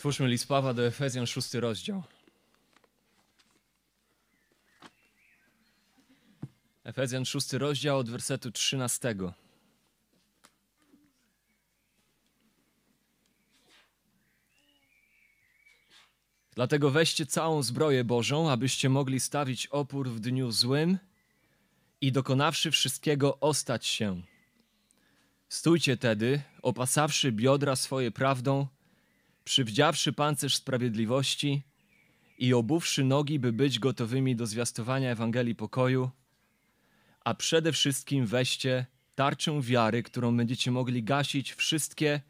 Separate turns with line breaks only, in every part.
Otwórzmy list Pawła do Efezjan, szósty rozdział. Efezjan, szósty rozdział od wersetu trzynastego. Dlatego weźcie całą zbroję Bożą, abyście mogli stawić opór w dniu złym i dokonawszy wszystkiego ostać się. Stójcie tedy, opasawszy biodra swoje prawdą, przywdziawszy pancerz sprawiedliwości i obuwszy nogi, by być gotowymi do zwiastowania Ewangelii pokoju, a przede wszystkim weźcie tarczę wiary, którą będziecie mogli gasić wszystkie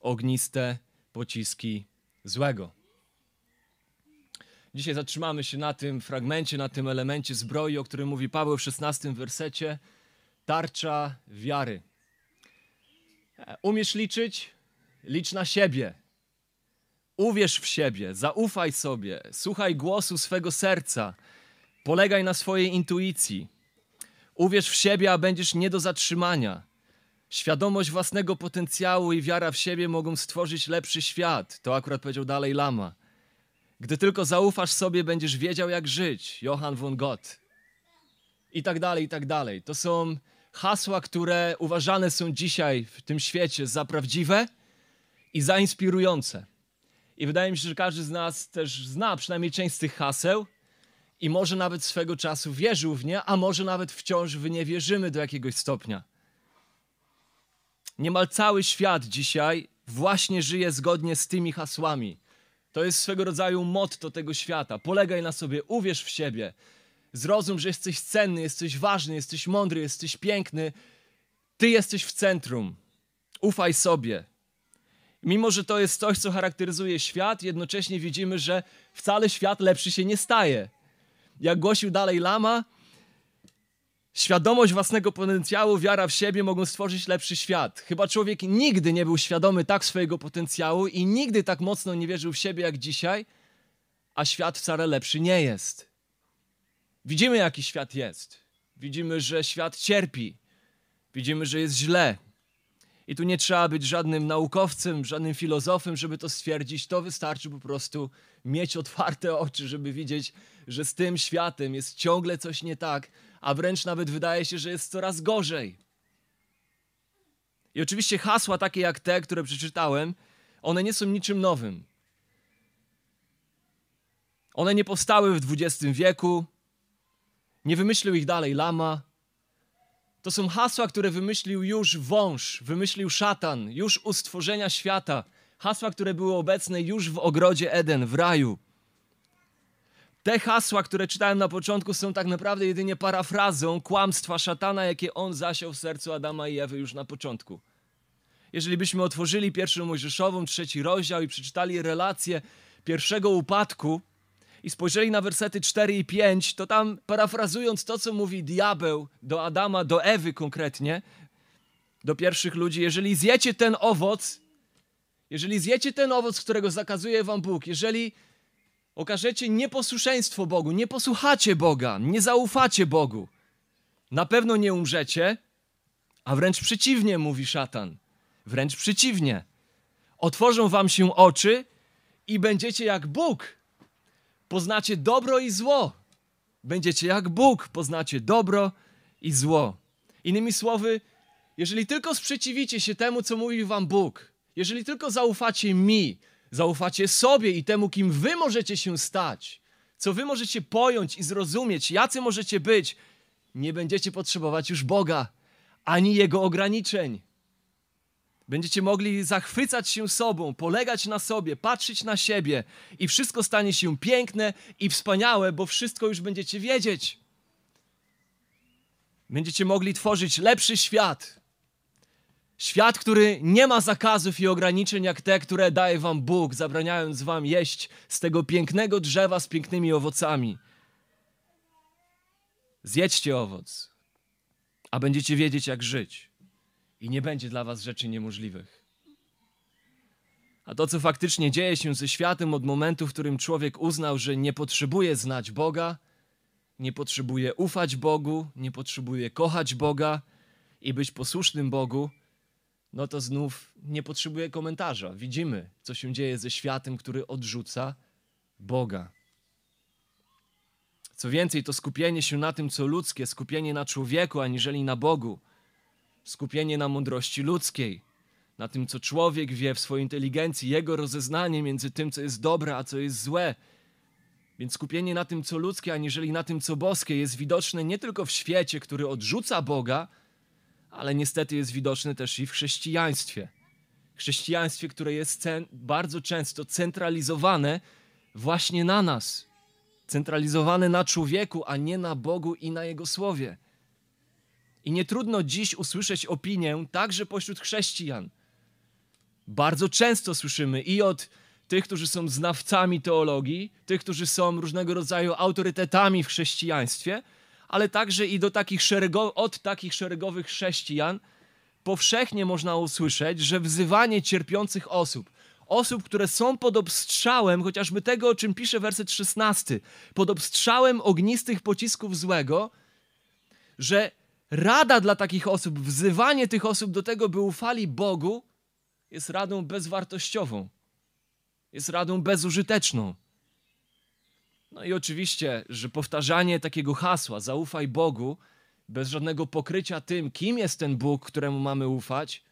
ogniste pociski złego. Dzisiaj zatrzymamy się na tym fragmencie, na tym elemencie zbroi, o którym mówi Paweł w 16 wersecie. Tarcza wiary. Umiesz liczyć? Licz na siebie. Uwierz w siebie, zaufaj sobie, słuchaj głosu swego serca, polegaj na swojej intuicji. Uwierz w siebie, a będziesz nie do zatrzymania. Świadomość własnego potencjału i wiara w siebie mogą stworzyć lepszy świat. To akurat powiedział dalej Lama. Gdy tylko zaufasz sobie, będziesz wiedział, jak żyć. Johann von Gott. I tak dalej, i tak dalej. To są hasła, które uważane są dzisiaj w tym świecie za prawdziwe i za inspirujące. I wydaje mi się, że każdy z nas też zna przynajmniej część z tych haseł i może nawet swego czasu wierzył w nie, a może nawet wciąż w nie wierzymy do jakiegoś stopnia. Niemal cały świat dzisiaj właśnie żyje zgodnie z tymi hasłami. To jest swego rodzaju motto tego świata. Polegaj na sobie, uwierz w siebie. Zrozum, że jesteś cenny, jesteś ważny, jesteś mądry, jesteś piękny. Ty jesteś w centrum. Ufaj sobie. Mimo, że to jest coś, co charakteryzuje świat, jednocześnie widzimy, że wcale świat lepszy się nie staje. Jak głosił dalej Lama, świadomość własnego potencjału, wiara w siebie mogą stworzyć lepszy świat. Chyba człowiek nigdy nie był świadomy tak swojego potencjału i nigdy tak mocno nie wierzył w siebie jak dzisiaj, a świat wcale lepszy nie jest. Widzimy, jaki świat jest. Widzimy, że świat cierpi. Widzimy, że jest źle. I tu nie trzeba być żadnym naukowcem, żadnym filozofem, żeby to stwierdzić. To wystarczy po prostu mieć otwarte oczy, żeby widzieć, że z tym światem jest ciągle coś nie tak, a wręcz nawet wydaje się, że jest coraz gorzej. I oczywiście hasła takie jak te, które przeczytałem, one nie są niczym nowym. One nie powstały w XX wieku, nie wymyślił ich dalej lama. To są hasła, które wymyślił już wąż, wymyślił szatan, już u stworzenia świata. Hasła, które były obecne już w ogrodzie Eden, w raju. Te hasła, które czytałem na początku, są tak naprawdę jedynie parafrazą kłamstwa szatana, jakie on zasiał w sercu Adama i Ewy już na początku. Jeżeli byśmy otworzyli pierwszą Mojżeszową, trzeci rozdział i przeczytali relację pierwszego upadku i spojrzeli na wersety 4 i 5, to tam parafrazując to, co mówi diabeł do Adama, do Ewy konkretnie, do pierwszych ludzi, jeżeli zjecie ten owoc, jeżeli zjecie ten owoc, którego zakazuje wam Bóg, jeżeli okażecie nieposłuszeństwo Bogu, nie posłuchacie Boga, nie zaufacie Bogu, na pewno nie umrzecie, a wręcz przeciwnie, mówi szatan. Wręcz przeciwnie. Otworzą wam się oczy i będziecie jak Bóg. Poznacie dobro i zło. Będziecie jak Bóg, poznacie dobro i zło. Innymi słowy, jeżeli tylko sprzeciwicie się temu, co mówi wam Bóg, jeżeli tylko zaufacie mi, zaufacie sobie i temu, kim wy możecie się stać, co wy możecie pojąć i zrozumieć, jacy możecie być, nie będziecie potrzebować już Boga ani Jego ograniczeń. Będziecie mogli zachwycać się sobą, polegać na sobie, patrzeć na siebie i wszystko stanie się piękne i wspaniałe, bo wszystko już będziecie wiedzieć. Będziecie mogli tworzyć lepszy świat. Świat, który nie ma zakazów i ograniczeń jak te, które daje wam Bóg, zabraniając wam jeść z tego pięknego drzewa z pięknymi owocami. Zjedźcie owoc, a będziecie wiedzieć, jak żyć. I nie będzie dla was rzeczy niemożliwych. A to, co faktycznie dzieje się ze światem od momentu, w którym człowiek uznał, że nie potrzebuje znać Boga, nie potrzebuje ufać Bogu, nie potrzebuje kochać Boga i być posłusznym Bogu, no to znów nie potrzebuje komentarza. Widzimy, co się dzieje ze światem, który odrzuca Boga. Co więcej, to skupienie się na tym, co ludzkie, skupienie na człowieku, aniżeli na Bogu, skupienie na mądrości ludzkiej, na tym, co człowiek wie w swojej inteligencji, jego rozeznanie między tym, co jest dobre, a co jest złe. Więc skupienie na tym, co ludzkie, aniżeli na tym, co boskie, jest widoczne nie tylko w świecie, który odrzuca Boga, ale niestety jest widoczne też i w chrześcijaństwie. Chrześcijaństwie, które jest bardzo często centralizowane właśnie na nas, centralizowane na człowieku, a nie na Bogu i na Jego Słowie. I nie trudno dziś usłyszeć opinię także pośród chrześcijan. Bardzo często słyszymy i od tych, którzy są znawcami teologii, tych, którzy są różnego rodzaju autorytetami w chrześcijaństwie, ale także i do takich szerego, od takich szeregowych chrześcijan powszechnie można usłyszeć, że wzywanie cierpiących osób, osób, które są pod obstrzałem, chociażby tego, o czym pisze werset 16, pod obstrzałem ognistych pocisków złego, że rada dla takich osób, wzywanie tych osób do tego, by ufali Bogu, jest radą bezwartościową, jest radą bezużyteczną. No i oczywiście, że powtarzanie takiego hasła, zaufaj Bogu, bez żadnego pokrycia tym, kim jest ten Bóg, któremu mamy ufać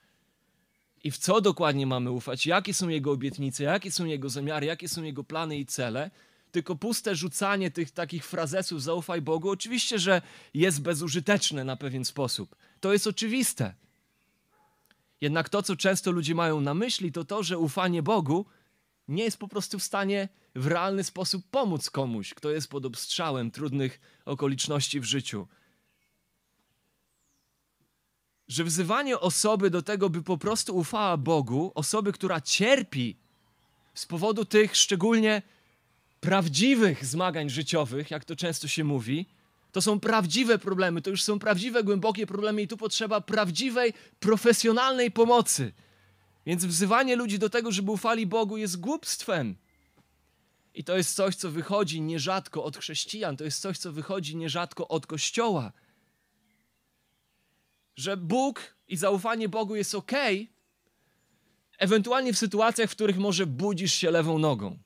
i w co dokładnie mamy ufać, jakie są Jego obietnice, jakie są Jego zamiary, jakie są Jego plany i cele, tylko puste rzucanie tych takich frazesów zaufaj Bogu, oczywiście, że jest bezużyteczne na pewien sposób. To jest oczywiste. Jednak to, co często ludzie mają na myśli, to to, że ufanie Bogu nie jest po prostu w stanie w realny sposób pomóc komuś, kto jest pod obstrzałem trudnych okoliczności w życiu. Że wzywanie osoby do tego, by po prostu ufała Bogu, osoby, która cierpi z powodu tych szczególnie prawdziwych zmagań życiowych, jak to często się mówi, to są prawdziwe problemy, to już są prawdziwe, głębokie problemy i tu potrzeba prawdziwej, profesjonalnej pomocy. Więc wzywanie ludzi do tego, żeby ufali Bogu, jest głupstwem. I to jest coś, co wychodzi nierzadko od chrześcijan, to jest coś, co wychodzi nierzadko od Kościoła. Że Bóg i zaufanie Bogu jest ok, ewentualnie w sytuacjach, w których może budzisz się lewą nogą.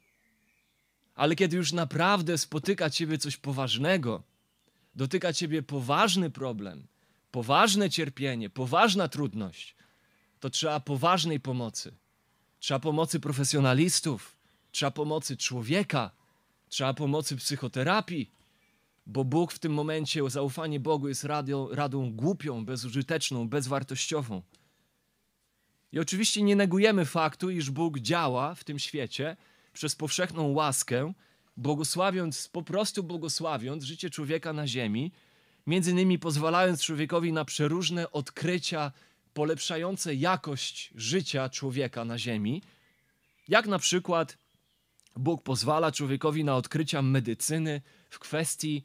Ale kiedy już naprawdę spotyka ciebie coś poważnego, dotyka ciebie poważny problem, poważne cierpienie, poważna trudność, to trzeba poważnej pomocy. Trzeba pomocy profesjonalistów, trzeba pomocy człowieka, trzeba pomocy psychoterapii, bo Bóg w tym momencie, zaufanie Bogu jest radą, radą głupią, bezużyteczną, bezwartościową. I oczywiście nie negujemy faktu, iż Bóg działa w tym świecie przez powszechną łaskę, błogosławiąc, po prostu błogosławiąc życie człowieka na ziemi, między innymi pozwalając człowiekowi na przeróżne odkrycia polepszające jakość życia człowieka na ziemi, jak na przykład Bóg pozwala człowiekowi na odkrycia medycyny w kwestii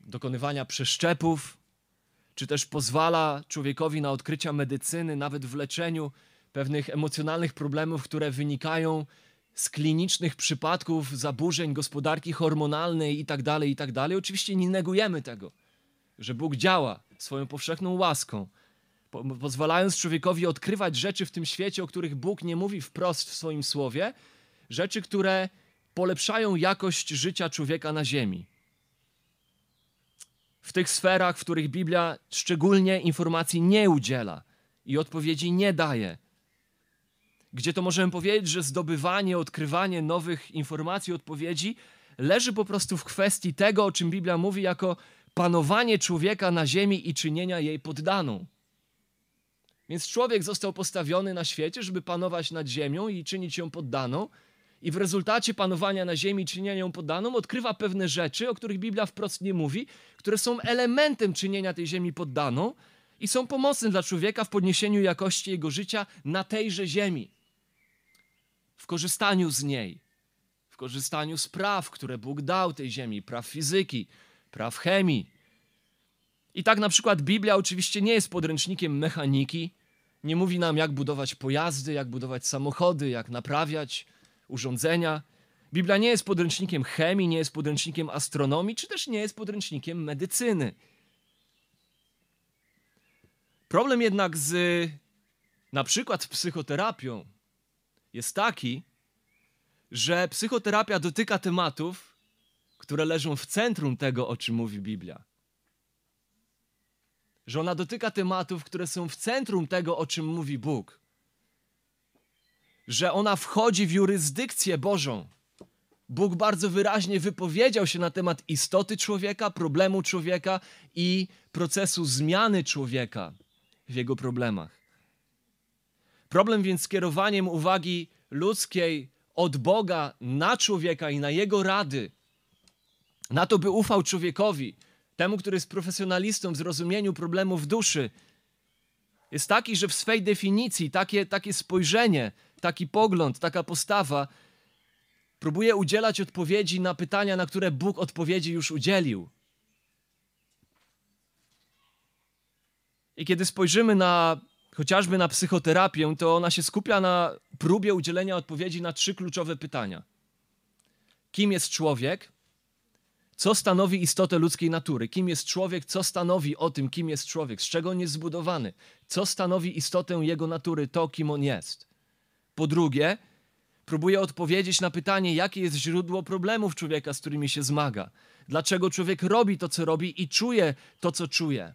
dokonywania przeszczepów, czy też pozwala człowiekowi na odkrycia medycyny nawet w leczeniu pewnych emocjonalnych problemów, które wynikają z klinicznych przypadków zaburzeń gospodarki hormonalnej itd., tak itd. Tak Oczywiście nie negujemy tego, że Bóg działa swoją powszechną łaską, pozwalając człowiekowi odkrywać rzeczy w tym świecie, o których Bóg nie mówi wprost w swoim słowie, rzeczy, które polepszają jakość życia człowieka na ziemi. W tych sferach, w których Biblia szczególnie informacji nie udziela i odpowiedzi nie daje, gdzie to możemy powiedzieć, że zdobywanie, odkrywanie nowych informacji, odpowiedzi leży po prostu w kwestii tego, o czym Biblia mówi, jako panowanie człowieka na ziemi i czynienia jej poddaną. Więc człowiek został postawiony na świecie, żeby panować nad ziemią i czynić ją poddaną. I w rezultacie panowania na ziemi i czynienia ją poddaną odkrywa pewne rzeczy, o których Biblia wprost nie mówi, które są elementem czynienia tej ziemi poddaną i są pomocne dla człowieka w podniesieniu jakości jego życia na tejże ziemi w korzystaniu z niej, w korzystaniu z praw, które Bóg dał tej ziemi, praw fizyki, praw chemii. I tak na przykład Biblia oczywiście nie jest podręcznikiem mechaniki, nie mówi nam, jak budować pojazdy, jak budować samochody, jak naprawiać urządzenia. Biblia nie jest podręcznikiem chemii, nie jest podręcznikiem astronomii, czy też nie jest podręcznikiem medycyny. Problem jednak z na przykład psychoterapią, jest taki, że psychoterapia dotyka tematów, które leżą w centrum tego, o czym mówi Biblia. Że ona dotyka tematów, które są w centrum tego, o czym mówi Bóg. Że ona wchodzi w jurysdykcję Bożą. Bóg bardzo wyraźnie wypowiedział się na temat istoty człowieka, problemu człowieka i procesu zmiany człowieka w jego problemach. Problem więc z kierowaniem uwagi ludzkiej od Boga na człowieka i na jego rady, na to, by ufał człowiekowi, temu, który jest profesjonalistą w zrozumieniu problemów duszy, jest taki, że w swej definicji takie, takie spojrzenie, taki pogląd, taka postawa próbuje udzielać odpowiedzi na pytania, na które Bóg odpowiedzi już udzielił. I kiedy spojrzymy na chociażby na psychoterapię, to ona się skupia na próbie udzielenia odpowiedzi na trzy kluczowe pytania. Kim jest człowiek? Co stanowi istotę ludzkiej natury? Kim jest człowiek? Co stanowi o tym, kim jest człowiek? Z czego on jest zbudowany? Co stanowi istotę jego natury, to kim on jest? Po drugie, próbuje odpowiedzieć na pytanie, jakie jest źródło problemów człowieka, z którymi się zmaga. Dlaczego człowiek robi to, co robi i czuje to, co czuje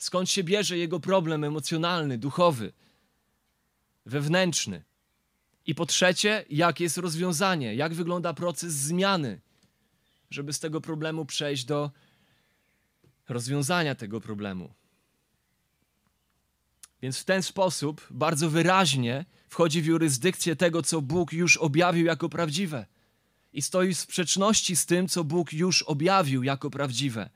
skąd się bierze jego problem emocjonalny, duchowy, wewnętrzny. I po trzecie, jakie jest rozwiązanie, jak wygląda proces zmiany, żeby z tego problemu przejść do rozwiązania tego problemu. Więc w ten sposób bardzo wyraźnie wchodzi w jurysdykcję tego, co Bóg już objawił jako prawdziwe. I stoi w sprzeczności z tym, co Bóg już objawił jako prawdziwe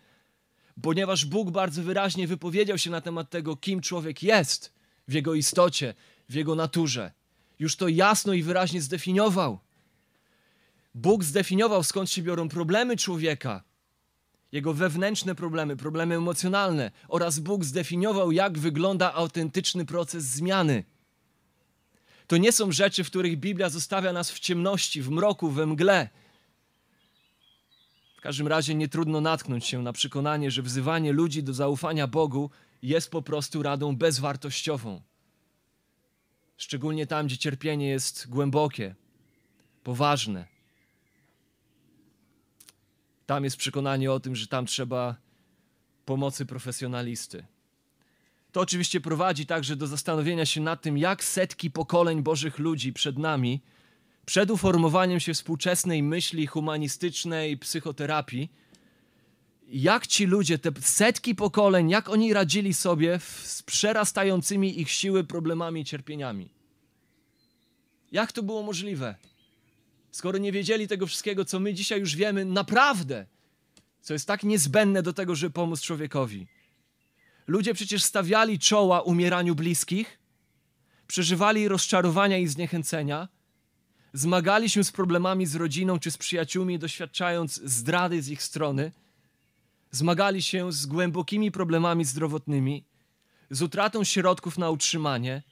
ponieważ Bóg bardzo wyraźnie wypowiedział się na temat tego, kim człowiek jest w jego istocie, w jego naturze. Już to jasno i wyraźnie zdefiniował. Bóg zdefiniował, skąd się biorą problemy człowieka, jego wewnętrzne problemy, problemy emocjonalne, oraz Bóg zdefiniował, jak wygląda autentyczny proces zmiany. To nie są rzeczy, w których Biblia zostawia nas w ciemności, w mroku, we mgle każdym razie nie trudno natknąć się na przekonanie, że wzywanie ludzi do zaufania Bogu jest po prostu radą bezwartościową. Szczególnie tam, gdzie cierpienie jest głębokie, poważne. Tam jest przekonanie o tym, że tam trzeba pomocy profesjonalisty. To oczywiście prowadzi także do zastanowienia się nad tym, jak setki pokoleń Bożych ludzi przed nami przed uformowaniem się współczesnej myśli humanistycznej, psychoterapii, jak ci ludzie, te setki pokoleń, jak oni radzili sobie z przerastającymi ich siły problemami i cierpieniami. Jak to było możliwe? Skoro nie wiedzieli tego wszystkiego, co my dzisiaj już wiemy, naprawdę, co jest tak niezbędne do tego, żeby pomóc człowiekowi. Ludzie przecież stawiali czoła umieraniu bliskich, przeżywali rozczarowania i zniechęcenia, zmagaliśmy z problemami z rodziną czy z przyjaciółmi, doświadczając zdrady z ich strony, zmagali się z głębokimi problemami zdrowotnymi, z utratą środków na utrzymanie,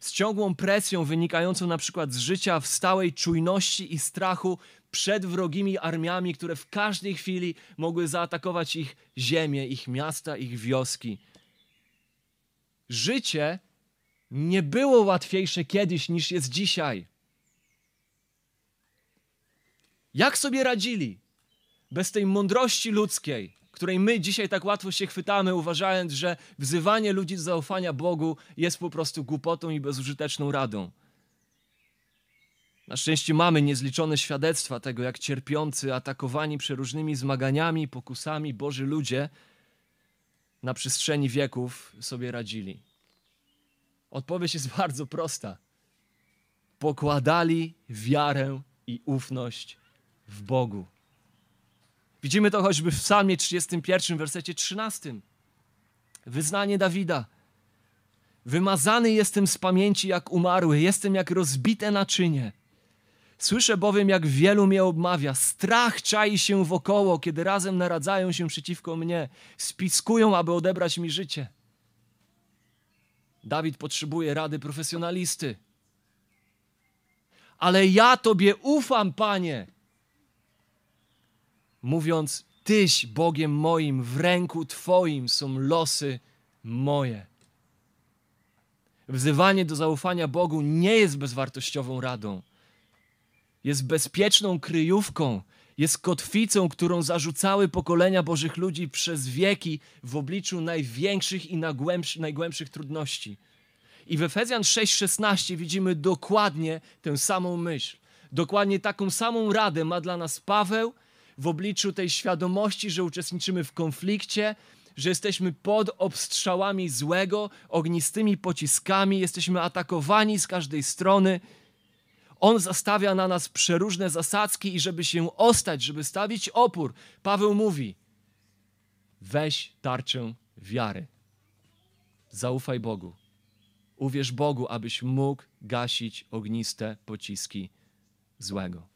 z ciągłą presją wynikającą na przykład z życia w stałej czujności i strachu przed wrogimi armiami, które w każdej chwili mogły zaatakować ich ziemię, ich miasta, ich wioski. Życie nie było łatwiejsze kiedyś niż jest dzisiaj. Jak sobie radzili bez tej mądrości ludzkiej, której my dzisiaj tak łatwo się chwytamy, uważając, że wzywanie ludzi do zaufania Bogu jest po prostu głupotą i bezużyteczną radą. Na szczęście mamy niezliczone świadectwa tego, jak cierpiący, atakowani przeróżnymi zmaganiami, pokusami Boży ludzie na przestrzeni wieków sobie radzili. Odpowiedź jest bardzo prosta. Pokładali wiarę i ufność w Bogu. Widzimy to choćby w Psalmie 31, wersecie 13. Wyznanie Dawida. Wymazany jestem z pamięci jak umarły, jestem jak rozbite naczynie. Słyszę bowiem, jak wielu mnie obmawia. Strach czai się wokoło, kiedy razem naradzają się przeciwko mnie. Spiskują, aby odebrać mi życie. Dawid potrzebuje rady profesjonalisty. Ale ja Tobie ufam, Panie mówiąc: Tyś Bogiem moim, w ręku Twoim są losy moje. Wzywanie do zaufania Bogu nie jest bezwartościową radą. Jest bezpieczną kryjówką, jest kotwicą, którą zarzucały pokolenia Bożych ludzi przez wieki w obliczu największych i najgłębszych trudności. I w Efezjan 6:16 widzimy dokładnie tę samą myśl. Dokładnie taką samą radę ma dla nas Paweł w obliczu tej świadomości, że uczestniczymy w konflikcie, że jesteśmy pod obstrzałami złego, ognistymi pociskami, jesteśmy atakowani z każdej strony. On zastawia na nas przeróżne zasadzki i żeby się ostać, żeby stawić opór, Paweł mówi: weź tarczę wiary. Zaufaj Bogu. Uwierz Bogu, abyś mógł gasić ogniste pociski złego.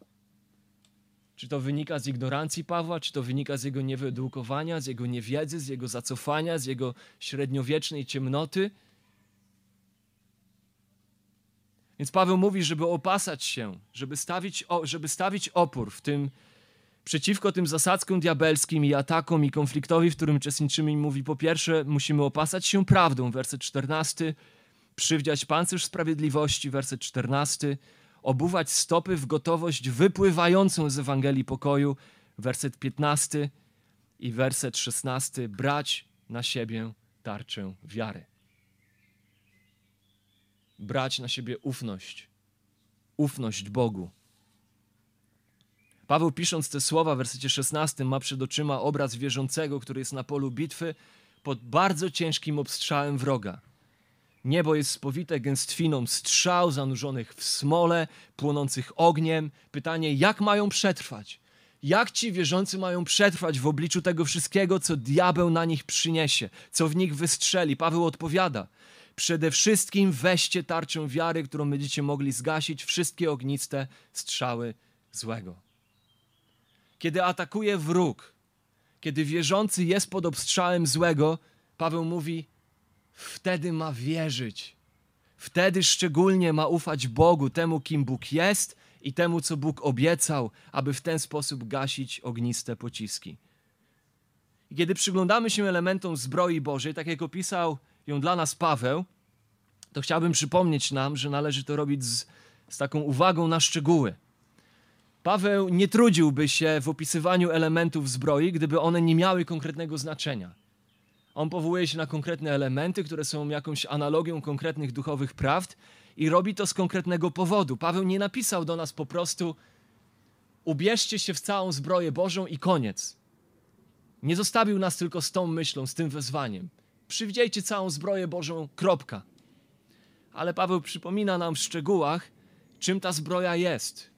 Czy to wynika z ignorancji Pawła, czy to wynika z jego niewyedukowania, z jego niewiedzy, z jego zacofania, z jego średniowiecznej ciemnoty? Więc Paweł mówi, żeby opasać się, żeby stawić, żeby stawić opór w tym przeciwko tym zasadzkom diabelskim i atakom i konfliktowi, w którym uczestniczymy. Mówi, po pierwsze, musimy opasać się prawdą, werset 14, przywdziać pancerz sprawiedliwości, werset 14, obuwać stopy w gotowość wypływającą z Ewangelii pokoju, werset 15 i werset 16, brać na siebie tarczę wiary. Brać na siebie ufność, ufność Bogu. Paweł pisząc te słowa w wersecie 16 ma przed oczyma obraz wierzącego, który jest na polu bitwy pod bardzo ciężkim obstrzałem wroga. Niebo jest spowite gęstwiną strzał zanurzonych w smole, płonących ogniem. Pytanie, jak mają przetrwać? Jak ci wierzący mają przetrwać w obliczu tego wszystkiego, co diabeł na nich przyniesie, co w nich wystrzeli? Paweł odpowiada: Przede wszystkim weźcie tarczę wiary, którą będziecie mogli zgasić wszystkie ogniste strzały złego. Kiedy atakuje wróg, kiedy wierzący jest pod obstrzałem złego, Paweł mówi: wtedy ma wierzyć. Wtedy szczególnie ma ufać Bogu, temu kim Bóg jest i temu, co Bóg obiecał, aby w ten sposób gasić ogniste pociski. I kiedy przyglądamy się elementom zbroi Bożej, tak jak opisał ją dla nas Paweł, to chciałbym przypomnieć nam, że należy to robić z, z taką uwagą na szczegóły. Paweł nie trudziłby się w opisywaniu elementów zbroi, gdyby one nie miały konkretnego znaczenia. On powołuje się na konkretne elementy, które są jakąś analogią konkretnych duchowych prawd i robi to z konkretnego powodu. Paweł nie napisał do nas po prostu ubierzcie się w całą zbroję Bożą i koniec. Nie zostawił nas tylko z tą myślą, z tym wezwaniem. Przywdziejcie całą zbroję Bożą, kropka. Ale Paweł przypomina nam w szczegółach, czym ta zbroja jest.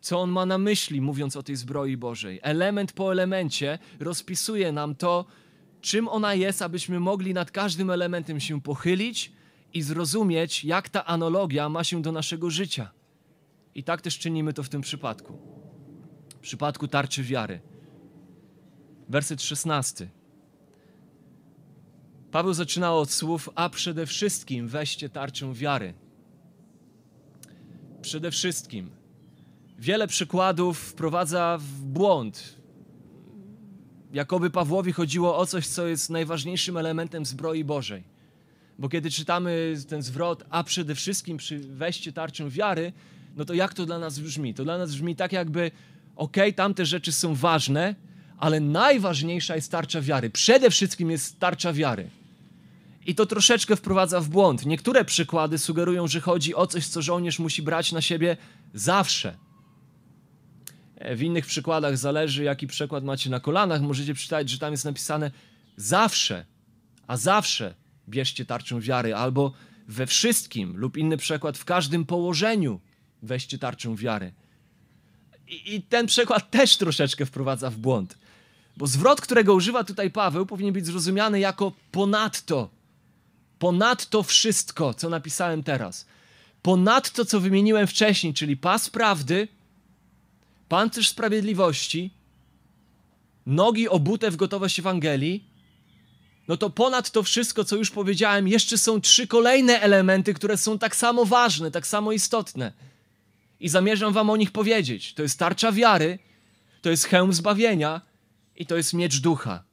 Co on ma na myśli, mówiąc o tej zbroi Bożej. Element po elemencie rozpisuje nam to, czym ona jest, abyśmy mogli nad każdym elementem się pochylić i zrozumieć, jak ta analogia ma się do naszego życia. I tak też czynimy to w tym przypadku. W przypadku tarczy wiary. Werset 16. Paweł zaczynał od słów, a przede wszystkim weźcie tarczę wiary. Przede wszystkim. Wiele przykładów wprowadza w błąd Jakoby Pawłowi chodziło o coś, co jest najważniejszym elementem zbroi Bożej. Bo kiedy czytamy ten zwrot, a przede wszystkim przy wejście tarczę wiary, no to jak to dla nas brzmi? To dla nas brzmi tak jakby, okej, okay, tamte rzeczy są ważne, ale najważniejsza jest tarcza wiary. Przede wszystkim jest tarcza wiary. I to troszeczkę wprowadza w błąd. Niektóre przykłady sugerują, że chodzi o coś, co żołnierz musi brać na siebie zawsze w innych przykładach zależy, jaki przekład macie na kolanach. Możecie przeczytać, że tam jest napisane zawsze, a zawsze bierzcie tarczę wiary, albo we wszystkim, lub inny przekład w każdym położeniu weźcie tarczę wiary. I, I, ten przekład też troszeczkę wprowadza w błąd. Bo zwrot, którego używa tutaj Paweł, powinien być zrozumiany jako ponadto. Ponadto wszystko, co napisałem teraz. Ponadto, co wymieniłem wcześniej, czyli pas prawdy, pancerz sprawiedliwości, nogi obute w gotowość Ewangelii, no to ponad to wszystko, co już powiedziałem, jeszcze są trzy kolejne elementy, które są tak samo ważne, tak samo istotne. I zamierzam Wam o nich powiedzieć. To jest tarcza wiary, to jest hełm zbawienia i to jest miecz ducha.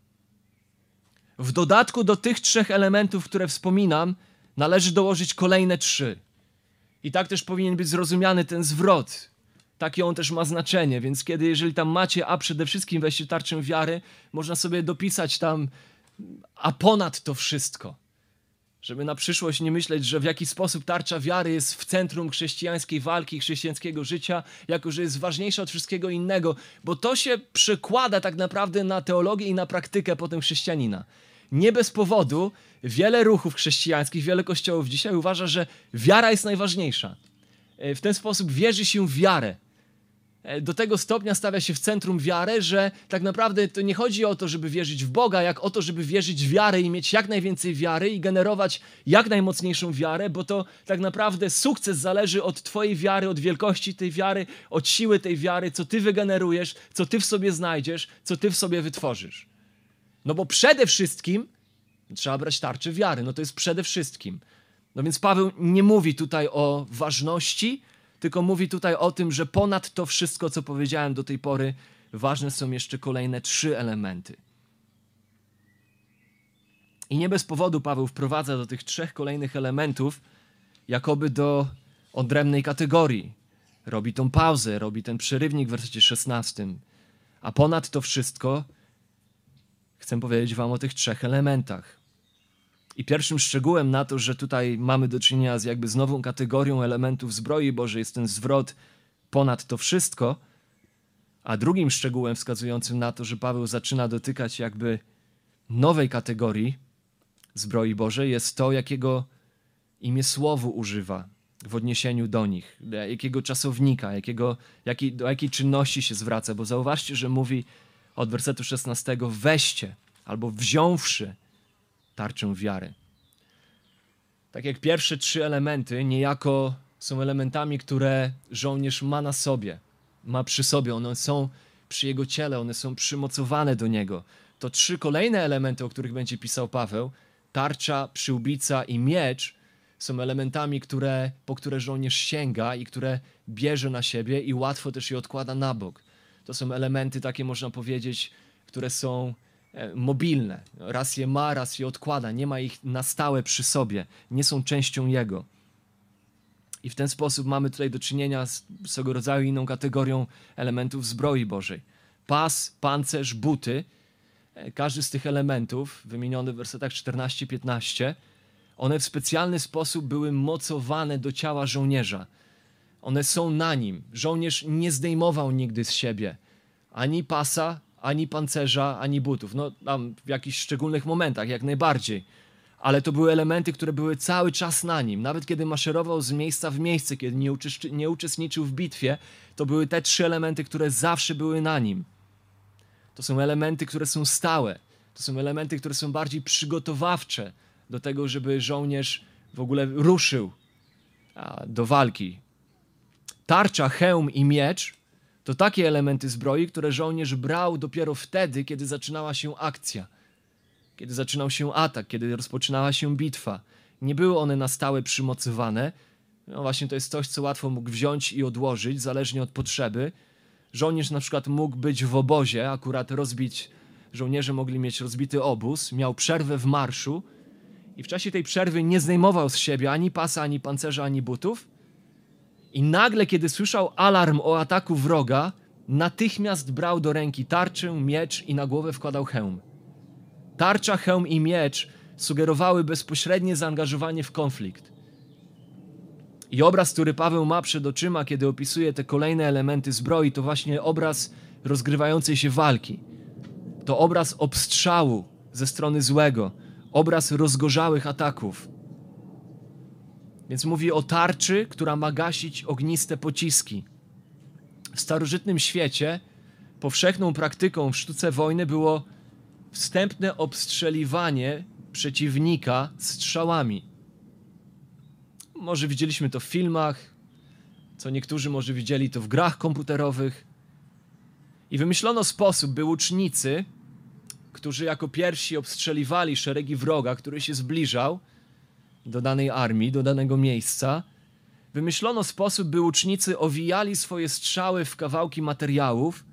W dodatku do tych trzech elementów, które wspominam, należy dołożyć kolejne trzy. I tak też powinien być zrozumiany ten zwrot. Takie on też ma znaczenie, więc kiedy, jeżeli tam macie, a przede wszystkim weźcie tarczę wiary, można sobie dopisać tam, a ponad to wszystko. Żeby na przyszłość nie myśleć, że w jaki sposób tarcza wiary jest w centrum chrześcijańskiej walki, chrześcijańskiego życia, jako że jest ważniejsza od wszystkiego innego, bo to się przekłada tak naprawdę na teologię i na praktykę potem chrześcijanina. Nie bez powodu wiele ruchów chrześcijańskich, wiele kościołów dzisiaj uważa, że wiara jest najważniejsza. E, w ten sposób wierzy się w wiarę. E, do tego stopnia stawia się w centrum wiarę, że tak naprawdę to nie chodzi o to, żeby wierzyć w Boga, jak o to, żeby wierzyć w wiarę i mieć jak najwięcej wiary i generować jak najmocniejszą wiarę, bo to tak naprawdę sukces zależy od Twojej wiary, od wielkości tej wiary, od siły tej wiary, co Ty wygenerujesz, co Ty w sobie znajdziesz, co Ty w sobie wytworzysz. No bo przede wszystkim trzeba brać tarczę wiary, no to jest przede wszystkim. No więc Paweł nie mówi tutaj o ważności, tylko mówi tutaj o tym, że ponad to wszystko, co powiedziałem do tej pory, ważne są jeszcze kolejne trzy elementy. I nie bez powodu Paweł wprowadza do tych trzech kolejnych elementów, jakoby do odrębnej kategorii. Robi tą pauzę, robi ten przerywnik w wersecie 16. A ponad to wszystko chcę powiedzieć Wam o tych trzech elementach. I pierwszym szczegółem na to, że tutaj mamy do czynienia z jakby z nową kategorią elementów zbroi Bożej, jest ten zwrot ponad to wszystko. A drugim szczegółem wskazującym na to, że Paweł zaczyna dotykać jakby nowej kategorii zbroi Bożej, jest to, jakiego imię słowu używa w odniesieniu do nich, jakiego czasownika, jakiego, jaki, do jakiej czynności się zwraca. Bo zauważcie, że mówi od wersetu 16: weźcie albo wziąwszy tarczę wiary. Tak jak pierwsze trzy elementy niejako są elementami, które żołnierz ma na sobie, ma przy sobie, one są przy jego ciele, one są przymocowane do niego. To trzy kolejne elementy, o których będzie pisał Paweł, tarcza, przyłbica i miecz, są elementami, które, po które żołnierz sięga i które bierze na siebie i łatwo też je odkłada na bok. To są elementy takie, można powiedzieć, które są mobilne. Raz je ma, raz je odkłada. Nie ma ich na stałe przy sobie. Nie są częścią jego. I w ten sposób mamy tutaj do czynienia z swego rodzaju inną kategorią elementów zbroi Bożej. Pas, pancerz, buty. E, każdy z tych elementów, wymieniony w wersetach 14-15, one w specjalny sposób były mocowane do ciała żołnierza. One są na nim. Żołnierz nie zdejmował nigdy z siebie ani pasa, ani pancerza, ani butów. No tam w jakichś szczególnych momentach, jak najbardziej. Ale to były elementy, które były cały czas na nim. Nawet kiedy maszerował z miejsca w miejsce, kiedy nie, nie uczestniczył w bitwie, to były te trzy elementy, które zawsze były na nim. To są elementy, które są stałe. To są elementy, które są bardziej przygotowawcze do tego, żeby żołnierz w ogóle ruszył do walki. Tarcza, hełm i miecz to takie elementy zbroi, które żołnierz brał dopiero wtedy, kiedy zaczynała się akcja, kiedy zaczynał się atak, kiedy rozpoczynała się bitwa. Nie były one na stałe przymocowane. No właśnie to jest coś, co łatwo mógł wziąć i odłożyć, zależnie od potrzeby. Żołnierz na przykład mógł być w obozie, akurat rozbić, żołnierze mogli mieć rozbity obóz, miał przerwę w marszu i w czasie tej przerwy nie zdejmował z siebie ani pasa, ani pancerza, ani butów, i nagle, kiedy słyszał alarm o ataku wroga, natychmiast brał do ręki tarczę, miecz i na głowę wkładał hełm. Tarcza, hełm i miecz sugerowały bezpośrednie zaangażowanie w konflikt. I obraz, który Paweł ma przed oczyma, kiedy opisuje te kolejne elementy zbroi, to właśnie obraz rozgrywającej się walki. To obraz obstrzału ze strony złego, obraz rozgorzałych ataków. Więc mówi o tarczy, która ma gasić ogniste pociski. W starożytnym świecie powszechną praktyką w sztuce wojny było wstępne obstrzeliwanie przeciwnika strzałami. Może widzieliśmy to w filmach, co niektórzy może widzieli to w grach komputerowych. I wymyślono sposób, by łucznicy, którzy jako pierwsi obstrzeliwali szeregi wroga, który się zbliżał, do danej armii, do danego miejsca, wymyślono sposób, by łucznicy owijali swoje strzały w kawałki materiałów,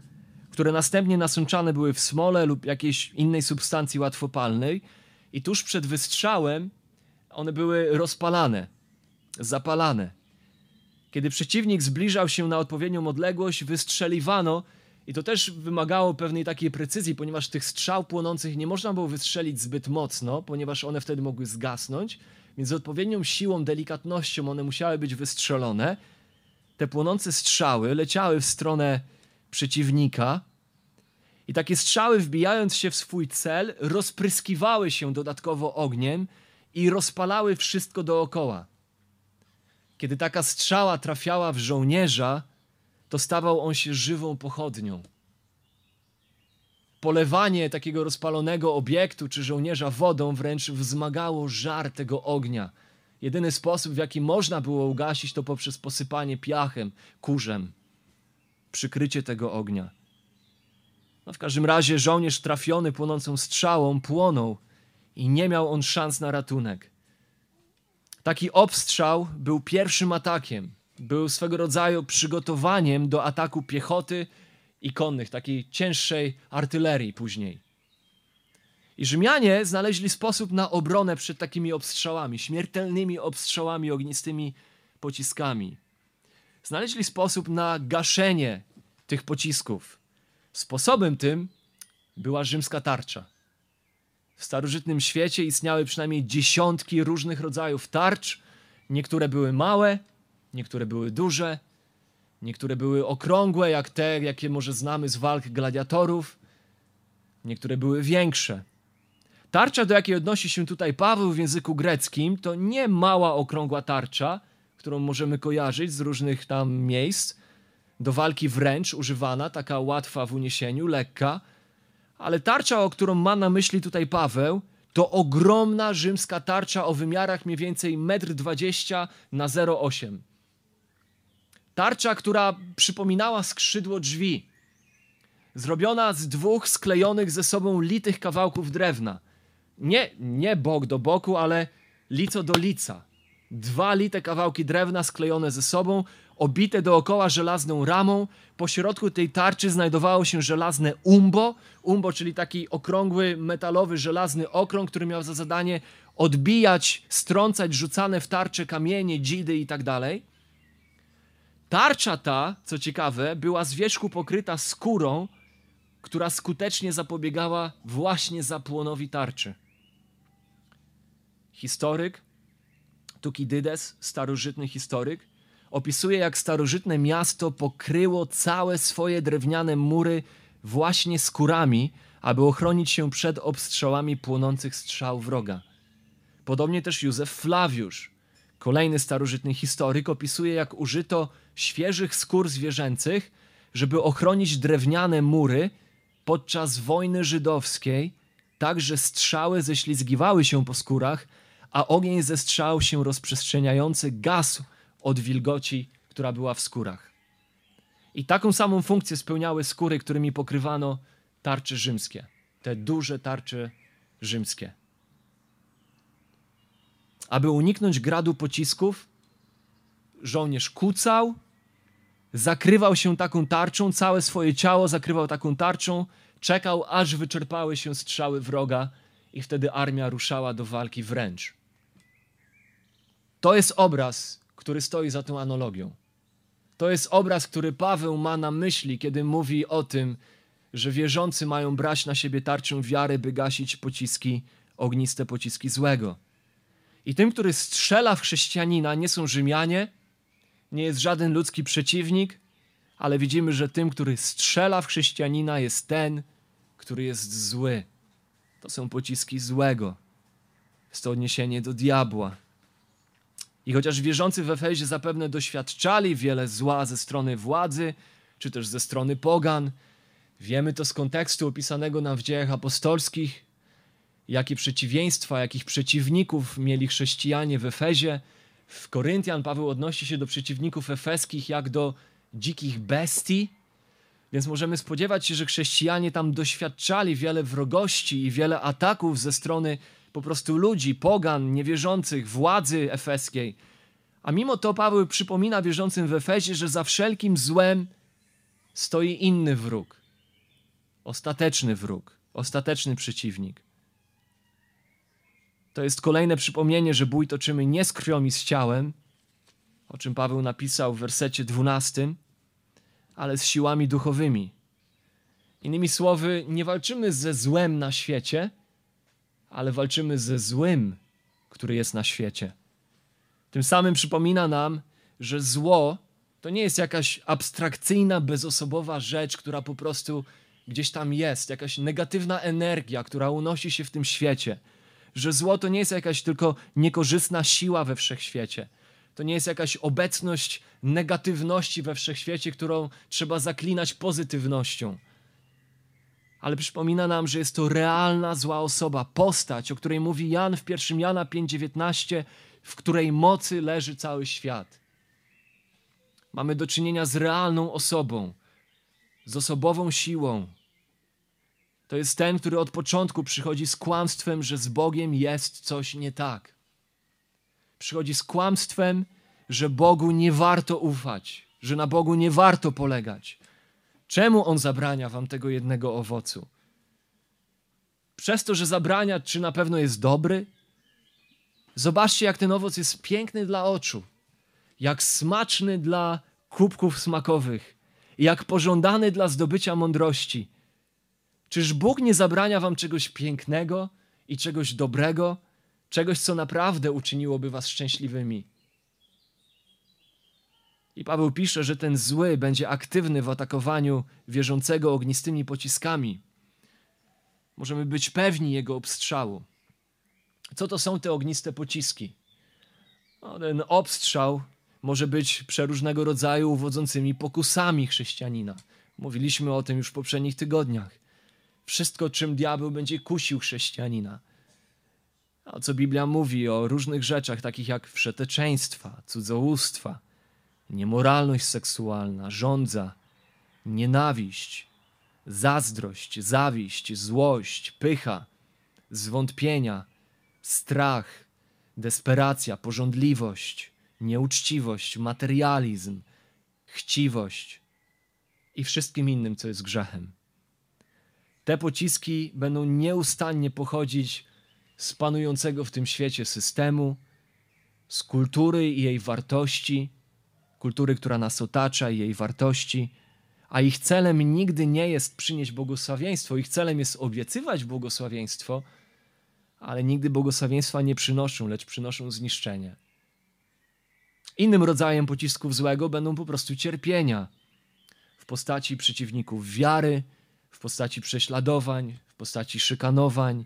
które następnie nasączane były w smole lub jakiejś innej substancji łatwopalnej. I tuż przed wystrzałem one były rozpalane, zapalane. Kiedy przeciwnik zbliżał się na odpowiednią odległość, wystrzeliwano, i to też wymagało pewnej takiej precyzji, ponieważ tych strzał płonących nie można było wystrzelić zbyt mocno, ponieważ one wtedy mogły zgasnąć, więc z odpowiednią siłą, delikatnością one musiały być wystrzelone. Te płonące strzały leciały w stronę przeciwnika, i takie strzały, wbijając się w swój cel, rozpryskiwały się dodatkowo ogniem i rozpalały wszystko dookoła. Kiedy taka strzała trafiała w żołnierza, to stawał on się żywą pochodnią. Polewanie takiego rozpalonego obiektu czy żołnierza wodą wręcz wzmagało żar tego ognia. Jedyny sposób, w jaki można było ugasić, to poprzez posypanie piachem, kurzem, przykrycie tego ognia. No w każdym razie żołnierz trafiony płonącą strzałą płonął i nie miał on szans na ratunek. Taki obstrzał był pierwszym atakiem, był swego rodzaju przygotowaniem do ataku piechoty i konnych, takiej cięższej artylerii później. I Rzymianie znaleźli sposób na obronę przed takimi obstrzałami, śmiertelnymi obstrzałami, ognistymi pociskami. Znaleźli sposób na gaszenie tych pocisków. Sposobem tym była rzymska tarcza. W starożytnym świecie istniały przynajmniej dziesiątki różnych rodzajów tarcz. Niektóre były małe, niektóre były duże, niektóre były okrągłe, jak te, jakie może znamy z walk gladiatorów, niektóre były większe. Tarcza, do jakiej odnosi się tutaj Paweł w języku greckim, to nie mała okrągła tarcza, którą możemy kojarzyć z różnych tam miejsc, do walki wręcz używana, taka łatwa w uniesieniu, lekka, ale tarcza, o którą ma na myśli tutaj Paweł, to ogromna rzymska tarcza o wymiarach mniej więcej 1,20 m na 0,8 Tarcza, która przypominała skrzydło drzwi, zrobiona z dwóch sklejonych ze sobą litych kawałków drewna. Nie, nie bok do boku, ale lico do lica. Dwa lite kawałki drewna sklejone ze sobą, obite dookoła żelazną ramą. Po środku tej tarczy znajdowało się żelazne umbo. Umbo, czyli taki okrągły, metalowy, żelazny okrąg, który miał za zadanie odbijać, strącać rzucane w tarczę kamienie, dzidy i tak dalej. Tarcza ta, co ciekawe, była z wierzchu pokryta skórą, która skutecznie zapobiegała właśnie zapłonowi tarczy. Historyk Tukidydes, starożytny historyk, opisuje, jak starożytne miasto pokryło całe swoje drewniane mury właśnie skórami, aby ochronić się przed obstrzałami płonących strzał wroga. Podobnie też Józef Flawiusz, kolejny starożytny historyk, opisuje, jak użyto świeżych skór zwierzęcych, żeby ochronić drewniane mury podczas wojny żydowskiej, tak że strzały ześlizgiwały się po skórach, a ogień ze strzał się rozprzestrzeniający gasł od wilgoci, która była w skórach. I taką samą funkcję spełniały skóry, którymi pokrywano tarcze rzymskie, te duże tarcze rzymskie. Aby uniknąć gradu pocisków, żołnierz kucał, zakrywał się taką tarczą, całe swoje ciało zakrywał taką tarczą, czekał, aż wyczerpały się strzały wroga, i wtedy armia ruszała do walki wręcz. To jest obraz, który stoi za tą analogią. To jest obraz, który Paweł ma na myśli, kiedy mówi o tym, że wierzący mają brać na siebie tarczę wiary, by gasić pociski, ogniste pociski złego. I tym, który strzela w chrześcijanina, nie są Rzymianie, nie jest żaden ludzki przeciwnik, ale widzimy, że tym, który strzela w chrześcijanina, jest ten, który jest zły. To są pociski złego. Jest to odniesienie do diabła. I chociaż wierzący w Efezie zapewne doświadczali wiele zła ze strony władzy, czy też ze strony pogan, wiemy to z kontekstu opisanego nam w dziejach apostolskich, jakie przeciwieństwa, jakich przeciwników mieli chrześcijanie w Efezie. W Koryntian Paweł odnosi się do przeciwników efeskich jak do dzikich bestii, więc możemy spodziewać się, że chrześcijanie tam doświadczali wiele wrogości i wiele ataków ze strony po prostu ludzi, pogan, niewierzących, władzy efeskiej. A mimo to Paweł przypomina wierzącym w Efezie, że za wszelkim złem stoi inny wróg. Ostateczny wróg, ostateczny przeciwnik. To jest kolejne przypomnienie, że bój toczymy nie z krwią i z ciałem, o czym Paweł napisał w wersecie 12, ale z siłami duchowymi. Innymi słowy, nie walczymy ze złem na świecie, ale walczymy ze złym, który jest na świecie. Tym samym przypomina nam, że zło to nie jest jakaś abstrakcyjna, bezosobowa rzecz, która po prostu gdzieś tam jest, jakaś negatywna energia, która unosi się w tym świecie. Że zło to nie jest jakaś tylko niekorzystna siła we wszechświecie. To nie jest jakaś obecność negatywności we wszechświecie, którą trzeba zaklinać pozytywnością. Ale przypomina nam, że jest to realna zła osoba, postać, o której mówi Jan w 1 Jana 5:19, w której mocy leży cały świat. Mamy do czynienia z realną osobą, z osobową siłą. To jest ten, który od początku przychodzi z kłamstwem, że z Bogiem jest coś nie tak. Przychodzi z kłamstwem, że Bogu nie warto ufać, że na Bogu nie warto polegać. Czemu on zabrania wam tego jednego owocu? Przez to, że zabrania, czy na pewno jest dobry? Zobaczcie, jak ten owoc jest piękny dla oczu, jak smaczny dla kubków smakowych, jak pożądany dla zdobycia mądrości. Czyż Bóg nie zabrania wam czegoś pięknego i czegoś dobrego, czegoś, co naprawdę uczyniłoby was szczęśliwymi? I Paweł pisze, że ten zły będzie aktywny w atakowaniu wierzącego ognistymi pociskami. Możemy być pewni jego obstrzału. Co to są te ogniste pociski? No, ten obstrzał może być przeróżnego rodzaju uwodzącymi pokusami chrześcijanina. Mówiliśmy o tym już w poprzednich tygodniach. Wszystko, czym diabeł będzie kusił chrześcijanina. A co Biblia mówi o różnych rzeczach, takich jak wszeteczeństwa, cudzołóstwa, niemoralność seksualna, żądza, nienawiść, zazdrość, zawiść, złość, pycha, zwątpienia, strach, desperacja, pożądliwość, nieuczciwość, materializm, chciwość i wszystkim innym, co jest grzechem. Te pociski będą nieustannie pochodzić z panującego w tym świecie systemu, z kultury i jej wartości, kultury, która nas otacza i jej wartości, a ich celem nigdy nie jest przynieść błogosławieństwo, ich celem jest obiecywać błogosławieństwo, ale nigdy błogosławieństwa nie przynoszą, lecz przynoszą zniszczenie. Innym rodzajem pocisków złego będą po prostu cierpienia w postaci przeciwników wiary, w postaci prześladowań, w postaci szykanowań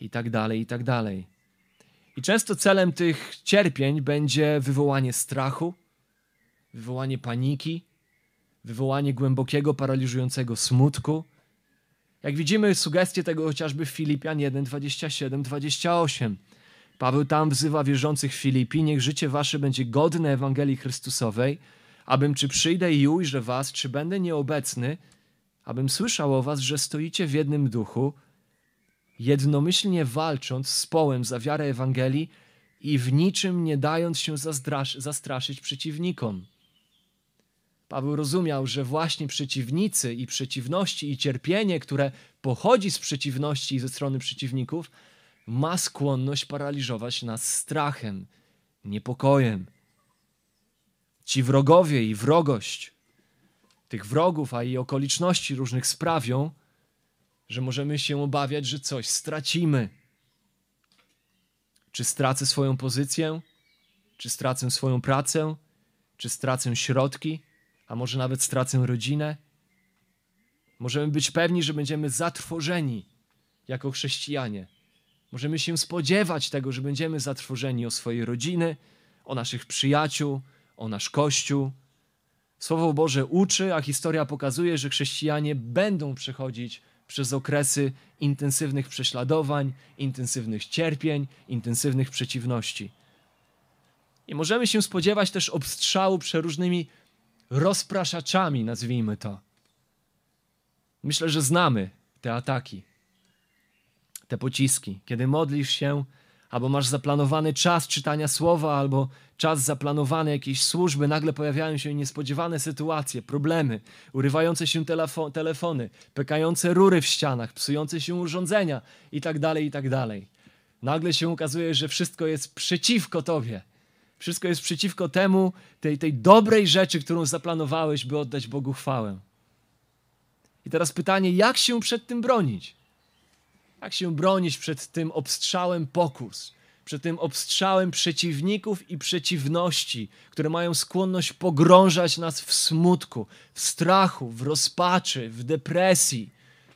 itd., tak itd. Tak I często celem tych cierpień będzie wywołanie strachu, wywołanie paniki, wywołanie głębokiego, paraliżującego smutku. Jak widzimy sugestie tego chociażby w Filipian 1, 27, 28. Paweł tam wzywa wierzących w Filipi, niech życie wasze będzie godne Ewangelii Chrystusowej, abym czy przyjdę i ujrzę was, czy będę nieobecny, abym słyszał o was, że stoicie w jednym duchu, jednomyślnie walcząc z połem za wiarę Ewangelii i w niczym nie dając się zastraszyć przeciwnikom. Paweł rozumiał, że właśnie przeciwnicy i przeciwności i cierpienie, które pochodzi z przeciwności ze strony przeciwników, ma skłonność paraliżować nas strachem, niepokojem. Ci wrogowie i wrogość tych wrogów, a i okoliczności różnych sprawią, że możemy się obawiać, że coś stracimy. Czy stracę swoją pozycję, czy stracę swoją pracę, czy stracę środki, a może nawet stracę rodzinę. Możemy być pewni, że będziemy zatrwożeni jako chrześcijanie Możemy się spodziewać tego, że będziemy zatrwożeni o swoje rodziny, o naszych przyjaciół, o nasz Kościół. Słowo Boże uczy, a historia pokazuje, że chrześcijanie będą przechodzić przez okresy intensywnych prześladowań, intensywnych cierpień, intensywnych przeciwności. I możemy się spodziewać też obstrzału przeróżnymi rozpraszaczami, nazwijmy to. Myślę, że znamy te ataki te pociski. Kiedy modlisz się, albo masz zaplanowany czas czytania słowa, albo czas zaplanowany jakiejś służby, nagle pojawiają się niespodziewane sytuacje, problemy, urywające się telefo telefony, pekające rury w ścianach, psujące się urządzenia itd., tak itd. Tak nagle się okazuje, że wszystko jest przeciwko Tobie. Wszystko jest przeciwko temu, tej, tej dobrej rzeczy, którą zaplanowałeś, by oddać Bogu chwałę. I teraz pytanie, jak się przed tym bronić? Jak się bronić przed tym obstrzałem pokus, przed tym obstrzałem przeciwników i przeciwności, które mają skłonność pogrążać nas w smutku, w strachu, w rozpaczy, w depresji?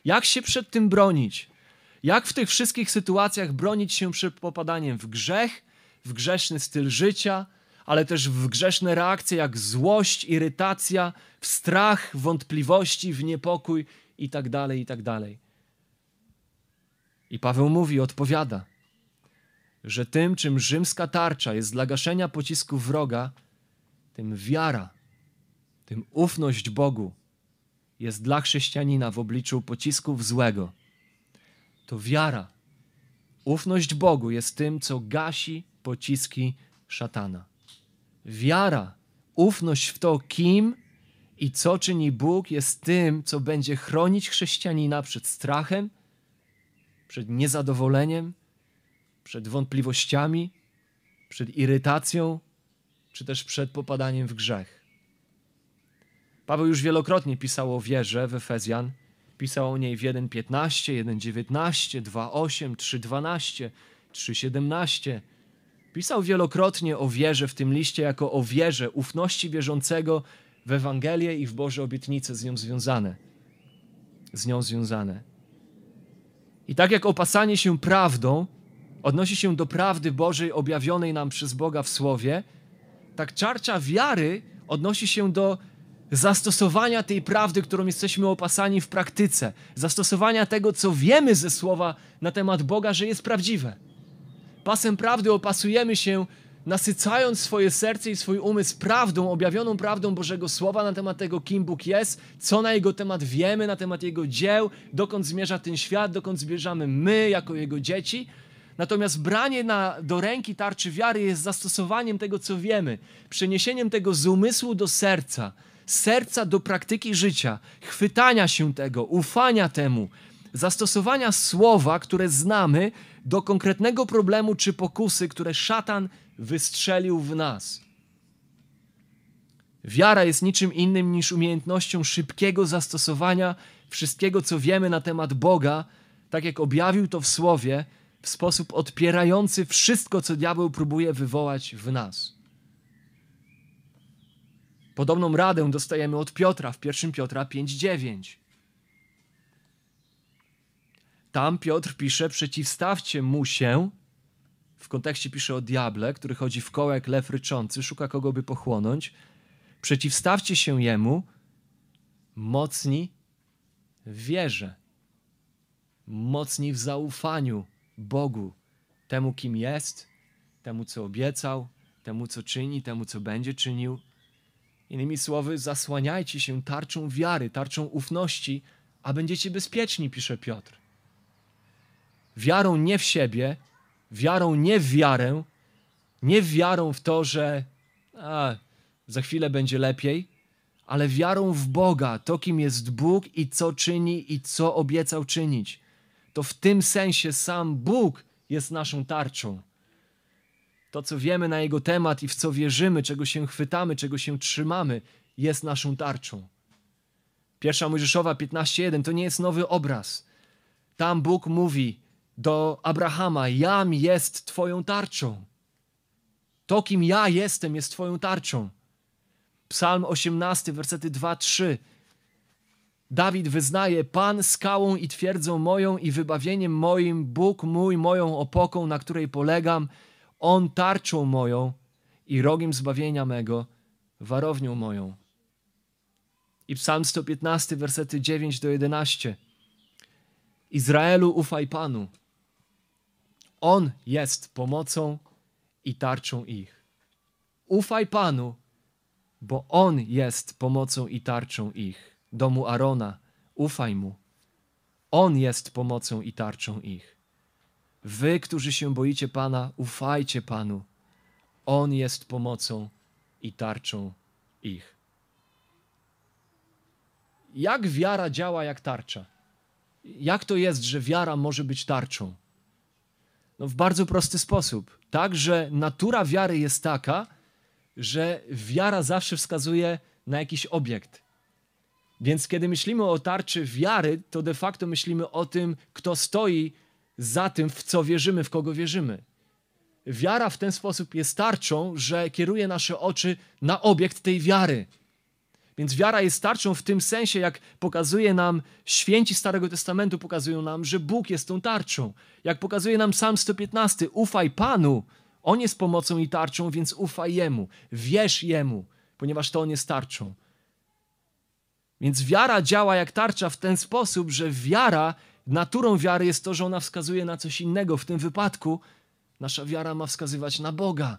Jak się przed tym bronić? Jak w tych wszystkich sytuacjach bronić się przed popadaniem w grzech, w grzeszny styl życia, ale też w grzeszne reakcje jak złość, irytacja, w strach, wątpliwości, w niepokój itd., tak itd. Tak I Paweł mówi, odpowiada, że tym, czym rzymska tarcza jest dla gaszenia pocisku wroga, tym wiara, tym ufność Bogu jest dla chrześcijanina w obliczu pocisków złego. To wiara, ufność Bogu jest tym, co gasi pociski szatana. Wiara, ufność w to, kim i co czyni Bóg, jest tym, co będzie chronić chrześcijanina przed strachem, przed niezadowoleniem, przed wątpliwościami, przed irytacją, czy też przed popadaniem w grzech. Paweł już wielokrotnie pisał o wierze w Efezjan. Pisał o niej w 1.15, 1.19, 2.8, 3.12, 3.17. Pisał wielokrotnie o wierze w tym liście jako o wierze, ufności wierzącego w Ewangelię i w Boże obietnice z nią związane. Z nią związane. I tak jak opasanie się prawdą odnosi się do prawdy Bożej objawionej nam przez Boga w Słowie, tak czarcza wiary odnosi się do zastosowania tej prawdy, którą jesteśmy opasani w praktyce, zastosowania tego, co wiemy ze Słowa na temat Boga, że jest prawdziwe. Pasem prawdy opasujemy się, nasycając swoje serce i swój umysł prawdą, objawioną prawdą Bożego Słowa na temat tego, kim Bóg jest, co na Jego temat wiemy, na temat Jego dzieł, dokąd zmierza ten świat, dokąd zmierzamy my jako Jego dzieci. Natomiast branie na, do ręki tarczy wiary jest zastosowaniem tego, co wiemy, przeniesieniem tego z umysłu do serca, serca do praktyki życia, chwytania się tego, ufania temu, zastosowania słowa, które znamy, do konkretnego problemu czy pokusy, które szatan wystrzelił w nas. Wiara jest niczym innym niż umiejętnością szybkiego zastosowania wszystkiego, co wiemy na temat Boga, tak jak objawił to w Słowie, w sposób odpierający wszystko, co diabeł próbuje wywołać w nas. Podobną radę dostajemy od Piotra w 1 Piotra 5:9. Tam Piotr pisze: przeciwstawcie mu się. W kontekście pisze o diable, który chodzi w koło jak lew ryczący, szuka kogo by pochłonąć. Przeciwstawcie się jemu, mocni w wierze, mocni w zaufaniu Bogu, temu kim jest, temu co obiecał, temu co czyni, temu co będzie czynił. Innymi słowy, zasłaniajcie się tarczą wiary, tarczą ufności, a będziecie bezpieczni, pisze Piotr. Wiarą nie w siebie, wiarą nie w wiarę, nie wiarą w to, że a, za chwilę będzie lepiej, ale wiarą w Boga, to kim jest Bóg i co czyni i co obiecał czynić. To w tym sensie sam Bóg jest naszą tarczą. To, co wiemy na Jego temat i w co wierzymy, czego się chwytamy, czego się trzymamy, jest naszą tarczą. Pierwsza Mojżeszowa 15.1 to nie jest nowy obraz. Tam Bóg mówi do Abrahama: Jam jest Twoją tarczą. To, kim ja jestem, jest Twoją tarczą. Psalm 18, wersety 2-3. Dawid wyznaje: Pan skałą i twierdzą moją i wybawieniem moim, Bóg mój, moją opoką, na której polegam. On tarczą moją i rogiem zbawienia mego, warownią moją. I Psalm 115, wersety 9 do 11. Izraelu, ufaj Panu. On jest pomocą i tarczą ich. Ufaj Panu, bo On jest pomocą i tarczą ich. Domu Arona, ufaj Mu. On jest pomocą i tarczą ich. Wy, którzy się boicie Pana, ufajcie Panu. On jest pomocą i tarczą ich. Jak wiara działa jak tarcza? Jak to jest, że wiara może być tarczą? No, w bardzo prosty sposób. Tak, że natura wiary jest taka, że wiara zawsze wskazuje na jakiś obiekt. Więc kiedy myślimy o tarczy wiary, to de facto myślimy o tym, kto stoi za tym, w co wierzymy, w kogo wierzymy. Wiara w ten sposób jest tarczą, że kieruje nasze oczy na obiekt tej wiary. Więc wiara jest tarczą w tym sensie, jak pokazuje nam święci Starego Testamentu, pokazują nam, że Bóg jest tą tarczą. Jak pokazuje nam Psalm 115, ufaj Panu, On jest pomocą i tarczą, więc ufaj Jemu, wierz Jemu, ponieważ to On jest tarczą. Więc wiara działa jak tarcza w ten sposób, że wiara, naturą wiary jest to, że ona wskazuje na coś innego. W tym wypadku nasza wiara ma wskazywać na Boga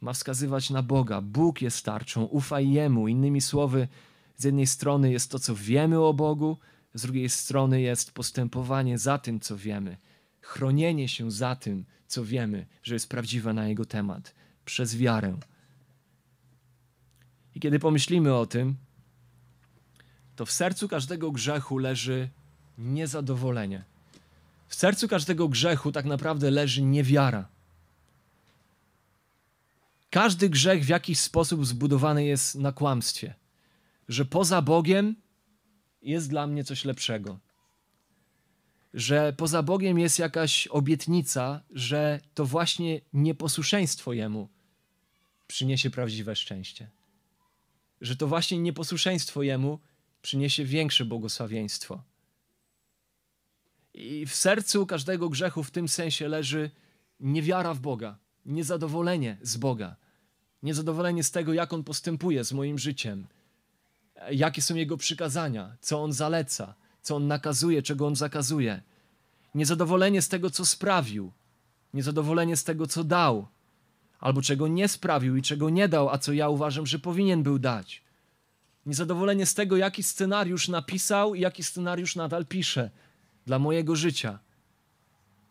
ma wskazywać na Boga. Bóg jest tarczą, ufaj Jemu. Innymi słowy, z jednej strony jest to, co wiemy o Bogu, z drugiej strony jest postępowanie za tym, co wiemy, chronienie się za tym, co wiemy, że jest prawdziwe na Jego temat, przez wiarę. I kiedy pomyślimy o tym, to w sercu każdego grzechu leży niezadowolenie. W sercu każdego grzechu tak naprawdę leży niewiara. Każdy grzech w jakiś sposób zbudowany jest na kłamstwie, że poza Bogiem jest dla mnie coś lepszego. Że poza Bogiem jest jakaś obietnica, że to właśnie nieposłuszeństwo Jemu przyniesie prawdziwe szczęście. Że to właśnie nieposłuszeństwo Jemu przyniesie większe błogosławieństwo. I w sercu każdego grzechu w tym sensie leży niewiara w Boga niezadowolenie z Boga, niezadowolenie z tego, jak On postępuje z moim życiem, jakie są Jego przykazania, co On zaleca, co On nakazuje, czego On zakazuje, niezadowolenie z tego, co sprawił, niezadowolenie z tego, co dał, albo czego nie sprawił i czego nie dał, a co ja uważam, że powinien był dać. Niezadowolenie z tego, jaki scenariusz napisał i jaki scenariusz nadal pisze dla mojego życia.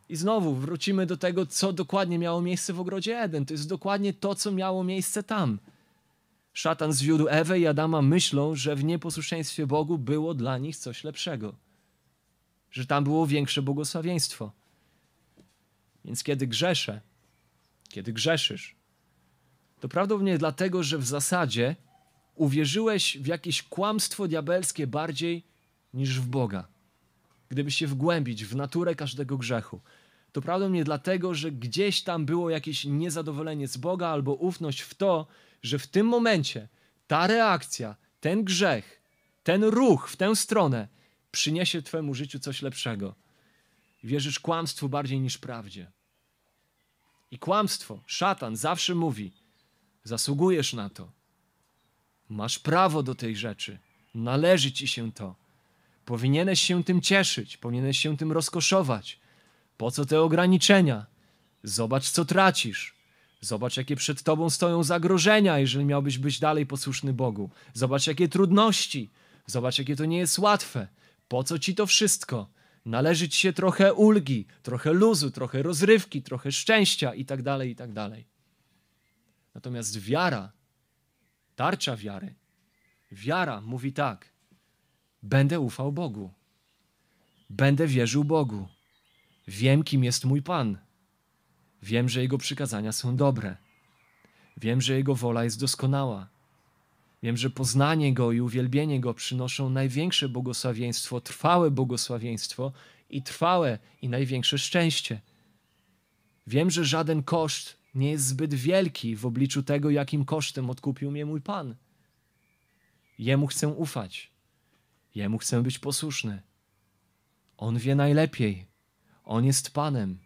I znowu wrócimy do tego, co dokładnie miało miejsce w ogrodzie Eden. To jest dokładnie to, co miało miejsce tam. Szatan zwiódł Ewę i Adama myślą, że w nieposłuszeństwie Bogu było dla nich coś lepszego. Że tam było większe błogosławieństwo. Więc kiedy grzeszę, kiedy grzeszysz, to prawdopodobnie dlatego, że w zasadzie uwierzyłeś w jakieś kłamstwo diabelskie bardziej niż w Boga gdyby się wgłębić w naturę każdego grzechu, to prawdopodobnie dlatego, że gdzieś tam było jakieś niezadowolenie z Boga albo ufność w to, że w tym momencie ta reakcja, ten grzech, ten ruch w tę stronę przyniesie Twemu życiu coś lepszego. Wierzysz kłamstwu bardziej niż prawdzie. I kłamstwo, szatan zawsze mówi: zasługujesz na to. Masz prawo do tej rzeczy, należy ci się to. Powinieneś się tym cieszyć, powinieneś się tym rozkoszować. Po co te ograniczenia? Zobacz, co tracisz. Zobacz, jakie przed tobą stoją zagrożenia, jeżeli miałbyś być dalej posłuszny Bogu. Zobacz, jakie trudności. Zobacz, jakie to nie jest łatwe. Po co ci to wszystko? Należy ci się trochę ulgi, trochę luzu, trochę rozrywki, trochę szczęścia i tak dalej, i tak. Natomiast wiara, tarcza wiary, wiara mówi tak – Będę ufał Bogu. Będę wierzył Bogu. Wiem, kim jest mój Pan. Wiem, że Jego przykazania są dobre. Wiem, że Jego wola jest doskonała. Wiem, że poznanie Go i uwielbienie Go przynoszą największe błogosławieństwo, trwałe błogosławieństwo i trwałe i największe szczęście. Wiem, że żaden koszt nie jest zbyt wielki w obliczu tego, jakim kosztem odkupił mnie mój Pan. Jemu chcę ufać. Jemu chcę być posłuszny. On wie najlepiej. On jest Panem.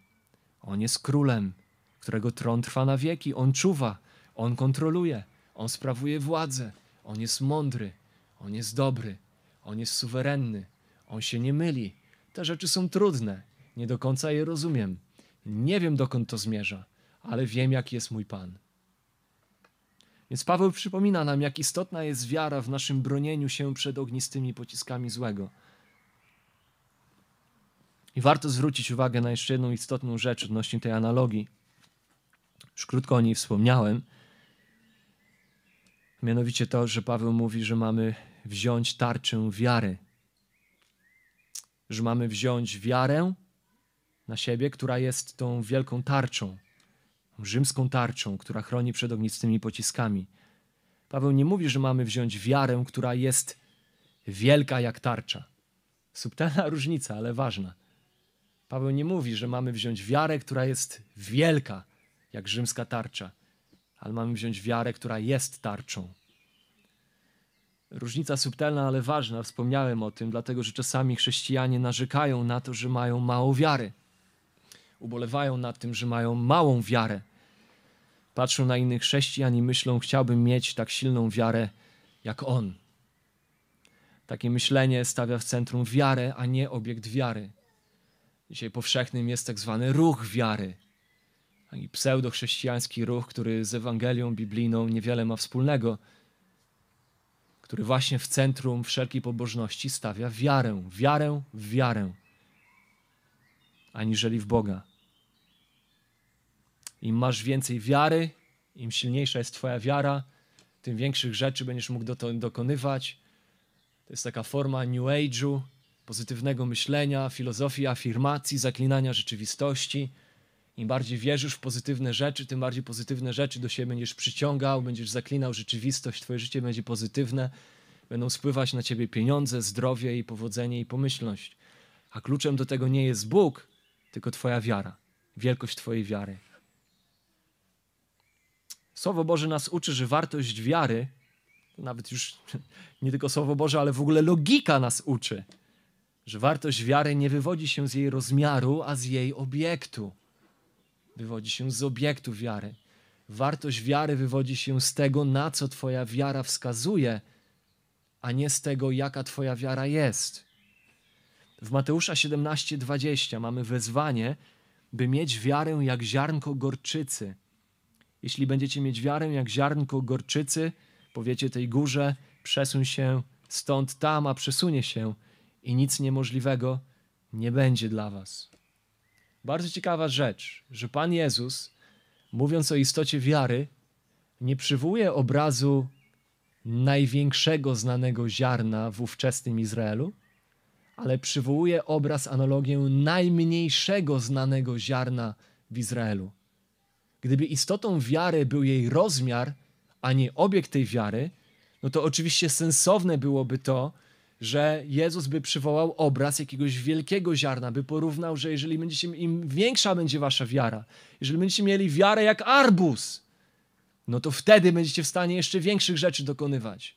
On jest królem, którego tron trwa na wieki. On czuwa, on kontroluje, on sprawuje władzę. On jest mądry, on jest dobry, on jest suwerenny, on się nie myli. Te rzeczy są trudne, nie do końca je rozumiem. Nie wiem, dokąd to zmierza, ale wiem, jaki jest mój Pan. Więc Paweł przypomina nam, jak istotna jest wiara w naszym bronieniu się przed ognistymi pociskami złego. I warto zwrócić uwagę na jeszcze jedną istotną rzecz odnośnie tej analogii. Już krótko o niej wspomniałem. Mianowicie to, że Paweł mówi, że mamy wziąć tarczę wiary. Że mamy wziąć wiarę na siebie, która jest tą wielką tarczą, rzymską tarczą, która chroni przed ognistymi pociskami. Paweł nie mówi, że mamy wziąć wiarę, która jest wielka jak tarcza. Subtelna różnica, ale ważna. Paweł nie mówi, że mamy wziąć wiarę, która jest wielka jak rzymska tarcza, ale mamy wziąć wiarę, która jest tarczą. Różnica subtelna, ale ważna. Wspomniałem o tym, dlatego że czasami chrześcijanie narzekają na to, że mają mało wiary. Ubolewają nad tym, że mają małą wiarę. Patrzą na innych chrześcijan i myślą, chciałbym mieć tak silną wiarę jak on. Takie myślenie stawia w centrum wiarę, a nie obiekt wiary. Dzisiaj powszechnym jest tak zwany ruch wiary. I pseudochrześcijański ruch, który z Ewangelią biblijną niewiele ma wspólnego, który właśnie w centrum wszelkiej pobożności stawia wiarę, wiarę w wiarę, aniżeli w Boga. Im masz więcej wiary, im silniejsza jest Twoja wiara, tym większych rzeczy będziesz mógł do dokonywać. To jest taka forma New Age'u, pozytywnego myślenia, filozofii afirmacji, zaklinania rzeczywistości. Im bardziej wierzysz w pozytywne rzeczy, tym bardziej pozytywne rzeczy do siebie będziesz przyciągał, będziesz zaklinał rzeczywistość, twoje życie będzie pozytywne, będą spływać na ciebie pieniądze, zdrowie i powodzenie i pomyślność. A kluczem do tego nie jest Bóg, tylko twoja wiara, wielkość twojej wiary. Słowo Boże nas uczy, że wartość wiary, nawet już nie tylko Słowo Boże, ale w ogóle logika nas uczy, że wartość wiary nie wywodzi się z jej rozmiaru, a z jej obiektu. Wywodzi się z obiektu wiary. Wartość wiary wywodzi się z tego, na co Twoja wiara wskazuje, a nie z tego, jaka Twoja wiara jest. W Mateusza 17:20 mamy wezwanie, by mieć wiarę jak ziarnko gorczycy. Jeśli będziecie mieć wiarę jak ziarnko gorczycy, powiecie tej górze, przesuń się stąd tam, a przesunie się i nic niemożliwego nie będzie dla was. Bardzo ciekawa rzecz, że Pan Jezus, mówiąc o istocie wiary, nie przywołuje obrazu największego znanego ziarna w ówczesnym Izraelu, ale przywołuje obraz, analogię najmniejszego znanego ziarna w Izraelu. Gdyby istotą wiary był jej rozmiar, a nie obiekt tej wiary, no to oczywiście sensowne byłoby to, że Jezus by przywołał obraz jakiegoś wielkiego ziarna, by porównał, że jeżeli będziecie, im większa będzie wasza wiara, jeżeli będziecie mieli wiarę jak arbus, no to wtedy będziecie w stanie jeszcze większych rzeczy dokonywać.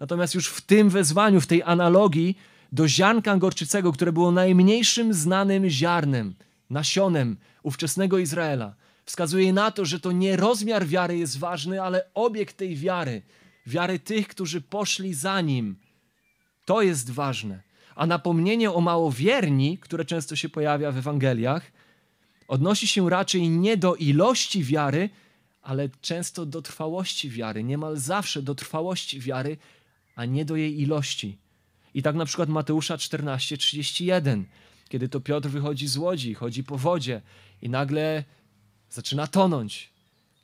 Natomiast już w tym wezwaniu, w tej analogii do ziarnka gorczycego, które było najmniejszym znanym ziarnem, nasionem ówczesnego Izraela, wskazuje na to, że to nie rozmiar wiary jest ważny, ale obiekt tej wiary, wiary tych, którzy poszli za nim. To jest ważne. A napomnienie o małowierni, które często się pojawia w Ewangeliach, odnosi się raczej nie do ilości wiary, ale często do trwałości wiary, niemal zawsze do trwałości wiary, a nie do jej ilości. I tak na przykład Mateusza 14:31, kiedy to Piotr wychodzi z łodzi, chodzi po wodzie i nagle zaczyna tonąć.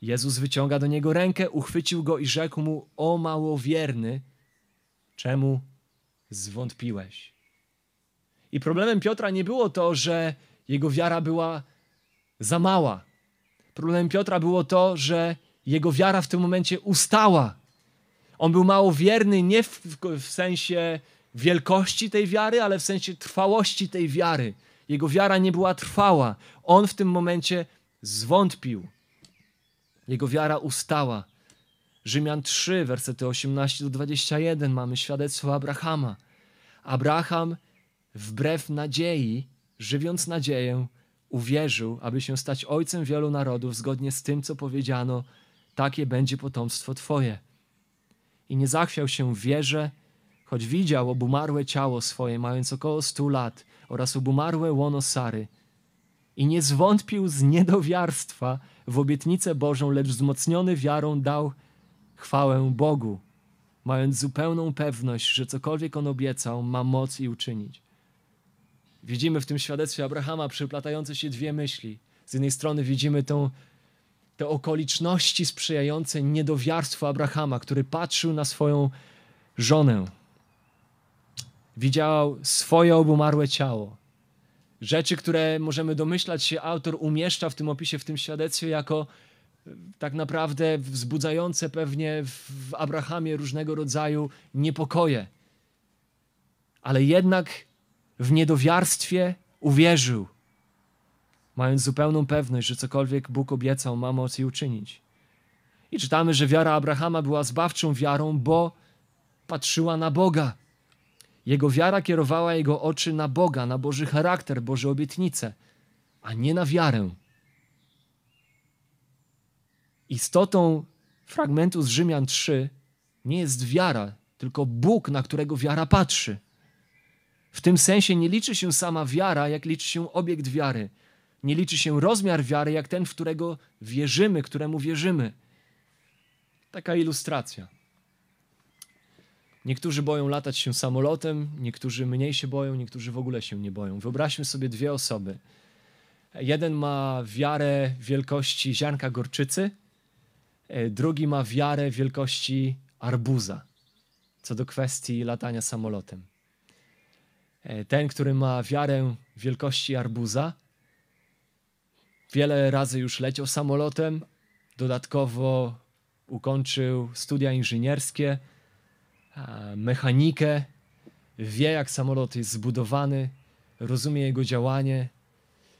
Jezus wyciąga do niego rękę, uchwycił go i rzekł mu: O małowierny, czemu zwątpiłeś? I problemem Piotra nie było to, że jego wiara była za mała. Problemem Piotra było to, że jego wiara w tym momencie ustała. On był mało wierny nie w, w, sensie wielkości tej wiary, ale w sensie trwałości tej wiary. Jego wiara nie była trwała. On w tym momencie zwątpił. Jego wiara ustała. Rzymian 3, wersety 18 do 21 mamy świadectwo Abrahama. Abraham wbrew nadziei, żywiąc nadzieję, uwierzył, aby się stać ojcem wielu narodów, zgodnie z tym, co powiedziano, takie będzie potomstwo Twoje. I nie zachwiał się w wierze, choć widział obumarłe ciało swoje, mając około stu lat, oraz obumarłe łono Sary. I nie zwątpił z niedowiarstwa w obietnicę Bożą, lecz wzmocniony wiarą dał chwałę Bogu, mając zupełną pewność, że cokolwiek on obiecał, ma moc i uczynić. Widzimy w tym świadectwie Abrahama przeplatające się dwie myśli. Z jednej strony widzimy tą, te okoliczności sprzyjające niedowiarstwu Abrahama, który patrzył na swoją żonę. Widział swoje obumarłe ciało. Rzeczy, które możemy domyślać się, autor umieszcza w tym opisie, w tym świadectwie, jako e, tak naprawdę wzbudzające pewnie w Abrahamie różnego rodzaju niepokoje. Ale jednak w niedowiarstwie uwierzył, mając zupełną pewność, że cokolwiek Bóg obiecał, ma moc i uczynić. I czytamy, że wiara Abrahama była zbawczą wiarą, bo patrzyła na Boga. Jego wiara kierowała jego oczy na Boga, na Boży charakter, Boże obietnice, a nie na wiarę. Istotą fragmentu z Rzymian 3 nie jest wiara, tylko Bóg, na którego wiara patrzy. W tym sensie nie liczy się sama wiara, jak liczy się obiekt wiary. Nie liczy się rozmiar wiary, jak ten, w którego wierzymy, któremu wierzymy. Taka ilustracja. Niektórzy boją latać się samolotem, niektórzy mniej się boją, niektórzy w ogóle się nie boją. Wyobraźmy sobie dwie osoby. Jeden ma wiarę wielkości ziarnka gorczycy, e, drugi ma wiarę wielkości arbuza, co do kwestii latania samolotem. E, ten, który ma wiarę wielkości arbuza, wiele razy już leciał samolotem, dodatkowo ukończył studia inżynierskie, mechanikę, wie jak samolot jest zbudowany, rozumie jego działanie,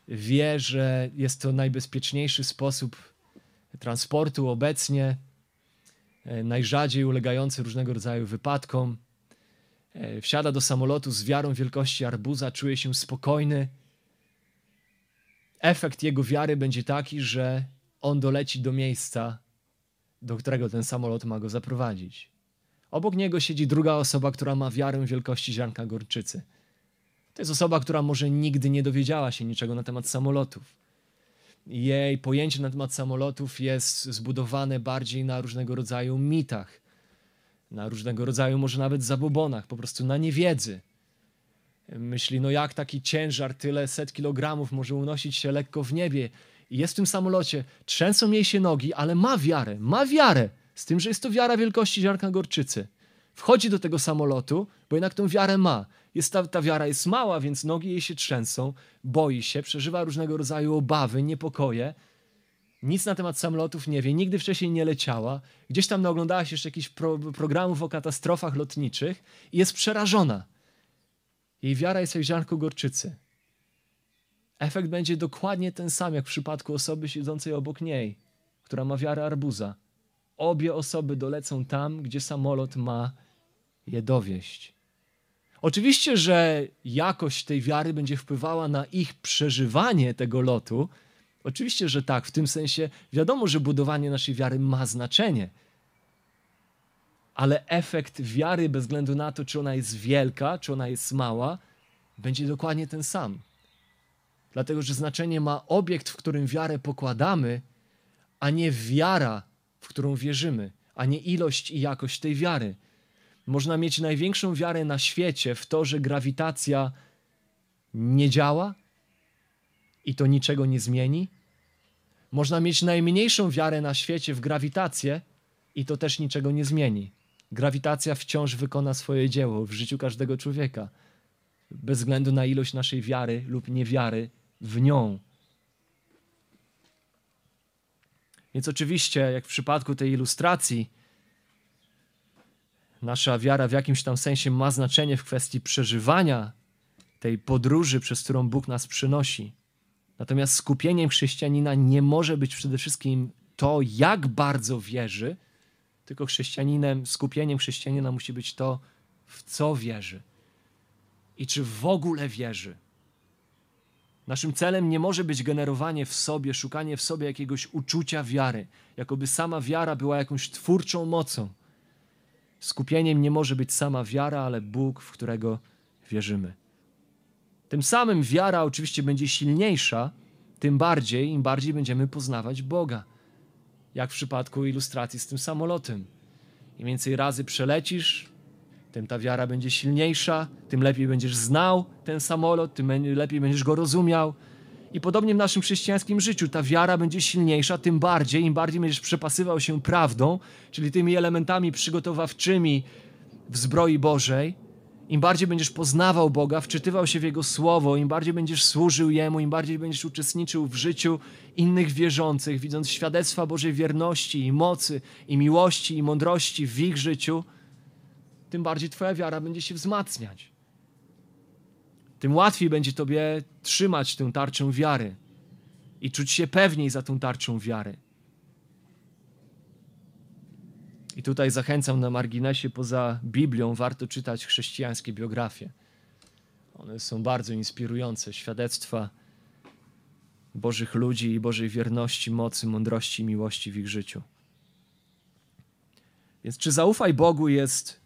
wie, że jest to najbezpieczniejszy sposób transportu obecnie, e, najrzadziej ulegający różnego rodzaju wypadkom. E, wsiada do samolotu z wiarą wielkości arbuza, czuje się spokojny. Efekt jego wiary będzie taki, że on doleci do miejsca, do którego ten samolot ma go zaprowadzić. Obok niego siedzi druga osoba, która ma wiarę wielkości ziarnka gorczycy. To jest osoba, która może nigdy nie dowiedziała się niczego na temat samolotów. Jej pojęcie na temat samolotów jest zbudowane bardziej na różnego rodzaju mitach, na różnego rodzaju może nawet zabobonach, po prostu na niewiedzy. Myśli, no jak taki ciężar, tyle set kilogramów może unosić się lekko w niebie. I jest w tym samolocie, trzęsą jej się nogi, ale ma wiarę, ma wiarę z tym, że jest to wiara wielkości ziarnka gorczycy. Wchodzi do tego samolotu, bo jednak tą wiarę ma. Jest ta, ta wiara jest mała, więc nogi jej się trzęsą, boi się, przeżywa różnego rodzaju obawy, niepokoje. Nic na temat samolotów nie wie, nigdy wcześniej nie leciała. Gdzieś tam naoglądała się jeszcze jakichś pro, programów o katastrofach lotniczych i jest przerażona. Jej wiara jest jak ziarnko gorczycy. Efekt będzie dokładnie ten sam, jak w przypadku osoby siedzącej obok niej, która ma wiarę arbuza obie osoby dolecą tam, gdzie samolot ma je dowieść. Oczywiście, że jakość tej wiary będzie wpływała na ich przeżywanie tego lotu. Oczywiście, że tak, w tym sensie wiadomo, że budowanie naszej wiary ma znaczenie. Ale efekt wiary, bez względu na to, czy ona jest wielka, czy ona jest mała, będzie dokładnie ten sam. Dlatego, że znaczenie ma obiekt, w którym wiarę pokładamy, a nie wiara, w którą wierzymy, a nie ilość i jakość tej wiary. Można mieć największą wiarę na świecie w to, że grawitacja nie działa i to niczego nie zmieni. Można mieć najmniejszą wiarę na świecie w grawitację i to też niczego nie zmieni. Grawitacja wciąż wykona swoje dzieło w życiu każdego człowieka, bez względu na ilość naszej wiary lub niewiary w nią. Więc oczywiście, jak w przypadku tej ilustracji, nasza wiara w jakimś tam sensie ma znaczenie w kwestii przeżywania tej podróży, przez którą Bóg nas przynosi. Natomiast skupieniem chrześcijanina nie może być przede wszystkim to, jak bardzo wierzy, tylko chrześcijaninem, skupieniem chrześcijanina musi być to, w co wierzy i czy w ogóle wierzy. Naszym celem nie może być generowanie w sobie, szukanie w sobie jakiegoś uczucia wiary, jakoby sama wiara była jakąś twórczą mocą. Skupieniem nie może być sama wiara, ale Bóg, w którego wierzymy. Tym samym wiara oczywiście będzie silniejsza, tym bardziej, im bardziej będziemy poznawać Boga. Jak w przypadku ilustracji z tym samolotem. Im więcej razy przelecisz, tym ta wiara będzie silniejsza, tym lepiej będziesz znał ten samolot, tym lepiej będziesz go rozumiał. I podobnie w naszym chrześcijańskim życiu ta wiara będzie silniejsza, tym bardziej, im bardziej będziesz przepasywał się prawdą, czyli tymi elementami przygotowawczymi w zbroi Bożej, Im bardziej będziesz poznawał Boga, wczytywał się w Jego słowo, im bardziej będziesz służył Jemu, im bardziej będziesz uczestniczył w życiu innych wierzących, widząc świadectwa Bożej wierności i mocy, i miłości, i mądrości w ich życiu, tym bardziej Twoja wiara będzie się wzmacniać. Tym łatwiej będzie Tobie trzymać tę tarczę wiary i czuć się pewniej za tą tarczą wiary. I tutaj zachęcam na marginesie, poza Biblią warto czytać chrześcijańskie biografie. One są bardzo inspirujące, świadectwa Bożych ludzi i Bożej wierności, mocy, mądrości i miłości w ich życiu. Więc czy zaufaj Bogu jest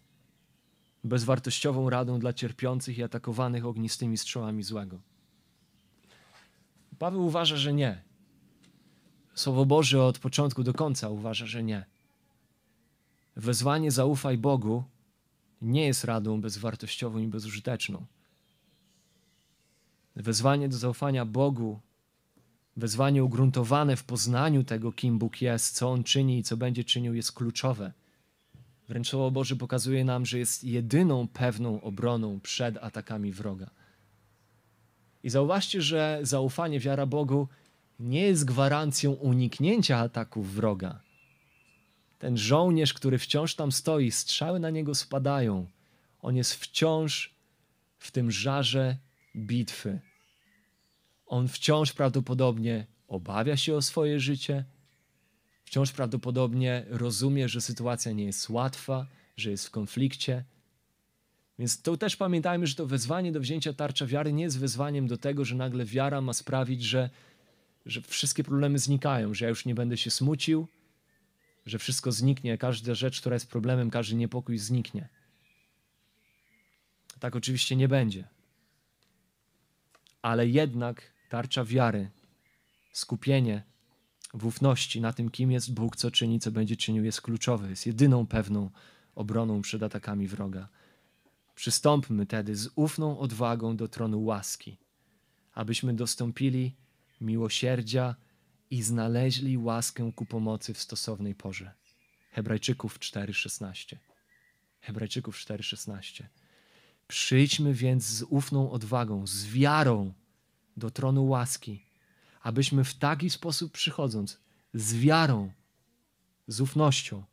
bezwartościową radą dla cierpiących i atakowanych ognistymi strzałami złego? Paweł uważa, że nie. Słowo Boże od początku do końca uważa, że nie. Wezwanie zaufaj Bogu nie jest radą bezwartościową i bezużyteczną. Wezwanie do zaufania Bogu, wezwanie ugruntowane w poznaniu tego, kim Bóg jest, co On czyni i co będzie czynił, jest kluczowe. Wręcz Słowo Boże pokazuje nam, że jest jedyną pewną obroną przed atakami wroga. I zauważcie, że zaufanie, wiara Bogu nie jest gwarancją uniknięcia ataków wroga ten żołnierz, który wciąż tam stoi, strzały na niego spadają. On jest wciąż w tym żarze bitwy. On wciąż prawdopodobnie obawia się o swoje życie, wciąż prawdopodobnie rozumie, że sytuacja nie jest łatwa, że jest w konflikcie. Więc to też pamiętajmy, że to wezwanie do wzięcia tarcza wiary nie jest wezwaniem do tego, że nagle wiara ma sprawić, że, że wszystkie problemy znikają, że ja już nie będę się smucił, że wszystko zniknie, każda rzecz, która jest problemem, każdy niepokój zniknie. Tak oczywiście nie będzie. Ale jednak tarcza wiary, skupienie w ufności na tym, kim jest Bóg, co czyni, co będzie czynił, jest kluczowe. Jest jedyną pewną obroną przed atakami wroga. Przystąpmy tedy z ufną odwagą do tronu łaski, abyśmy dostąpili miłosierdzia i znaleźli łaskę ku pomocy w stosownej porze. Hebrajczyków 4:16. Hebrajczyków 4:16. Przyjdźmy więc z ufną odwagą, z wiarą do tronu łaski, abyśmy w taki sposób przychodząc, z wiarą, z ufnością,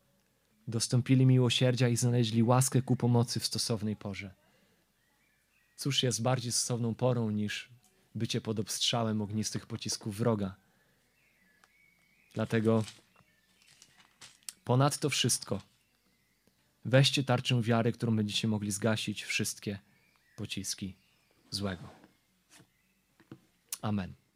dostąpili miłosierdzia i znaleźli łaskę ku pomocy w stosownej porze. Cóż jest bardziej stosowną porą niż bycie pod obstrzałem ognistych pocisków wroga? Dlatego ponad to wszystko weźcie tarczę wiary, którą będziecie mogli zgasić wszystkie pociski złego. Amen.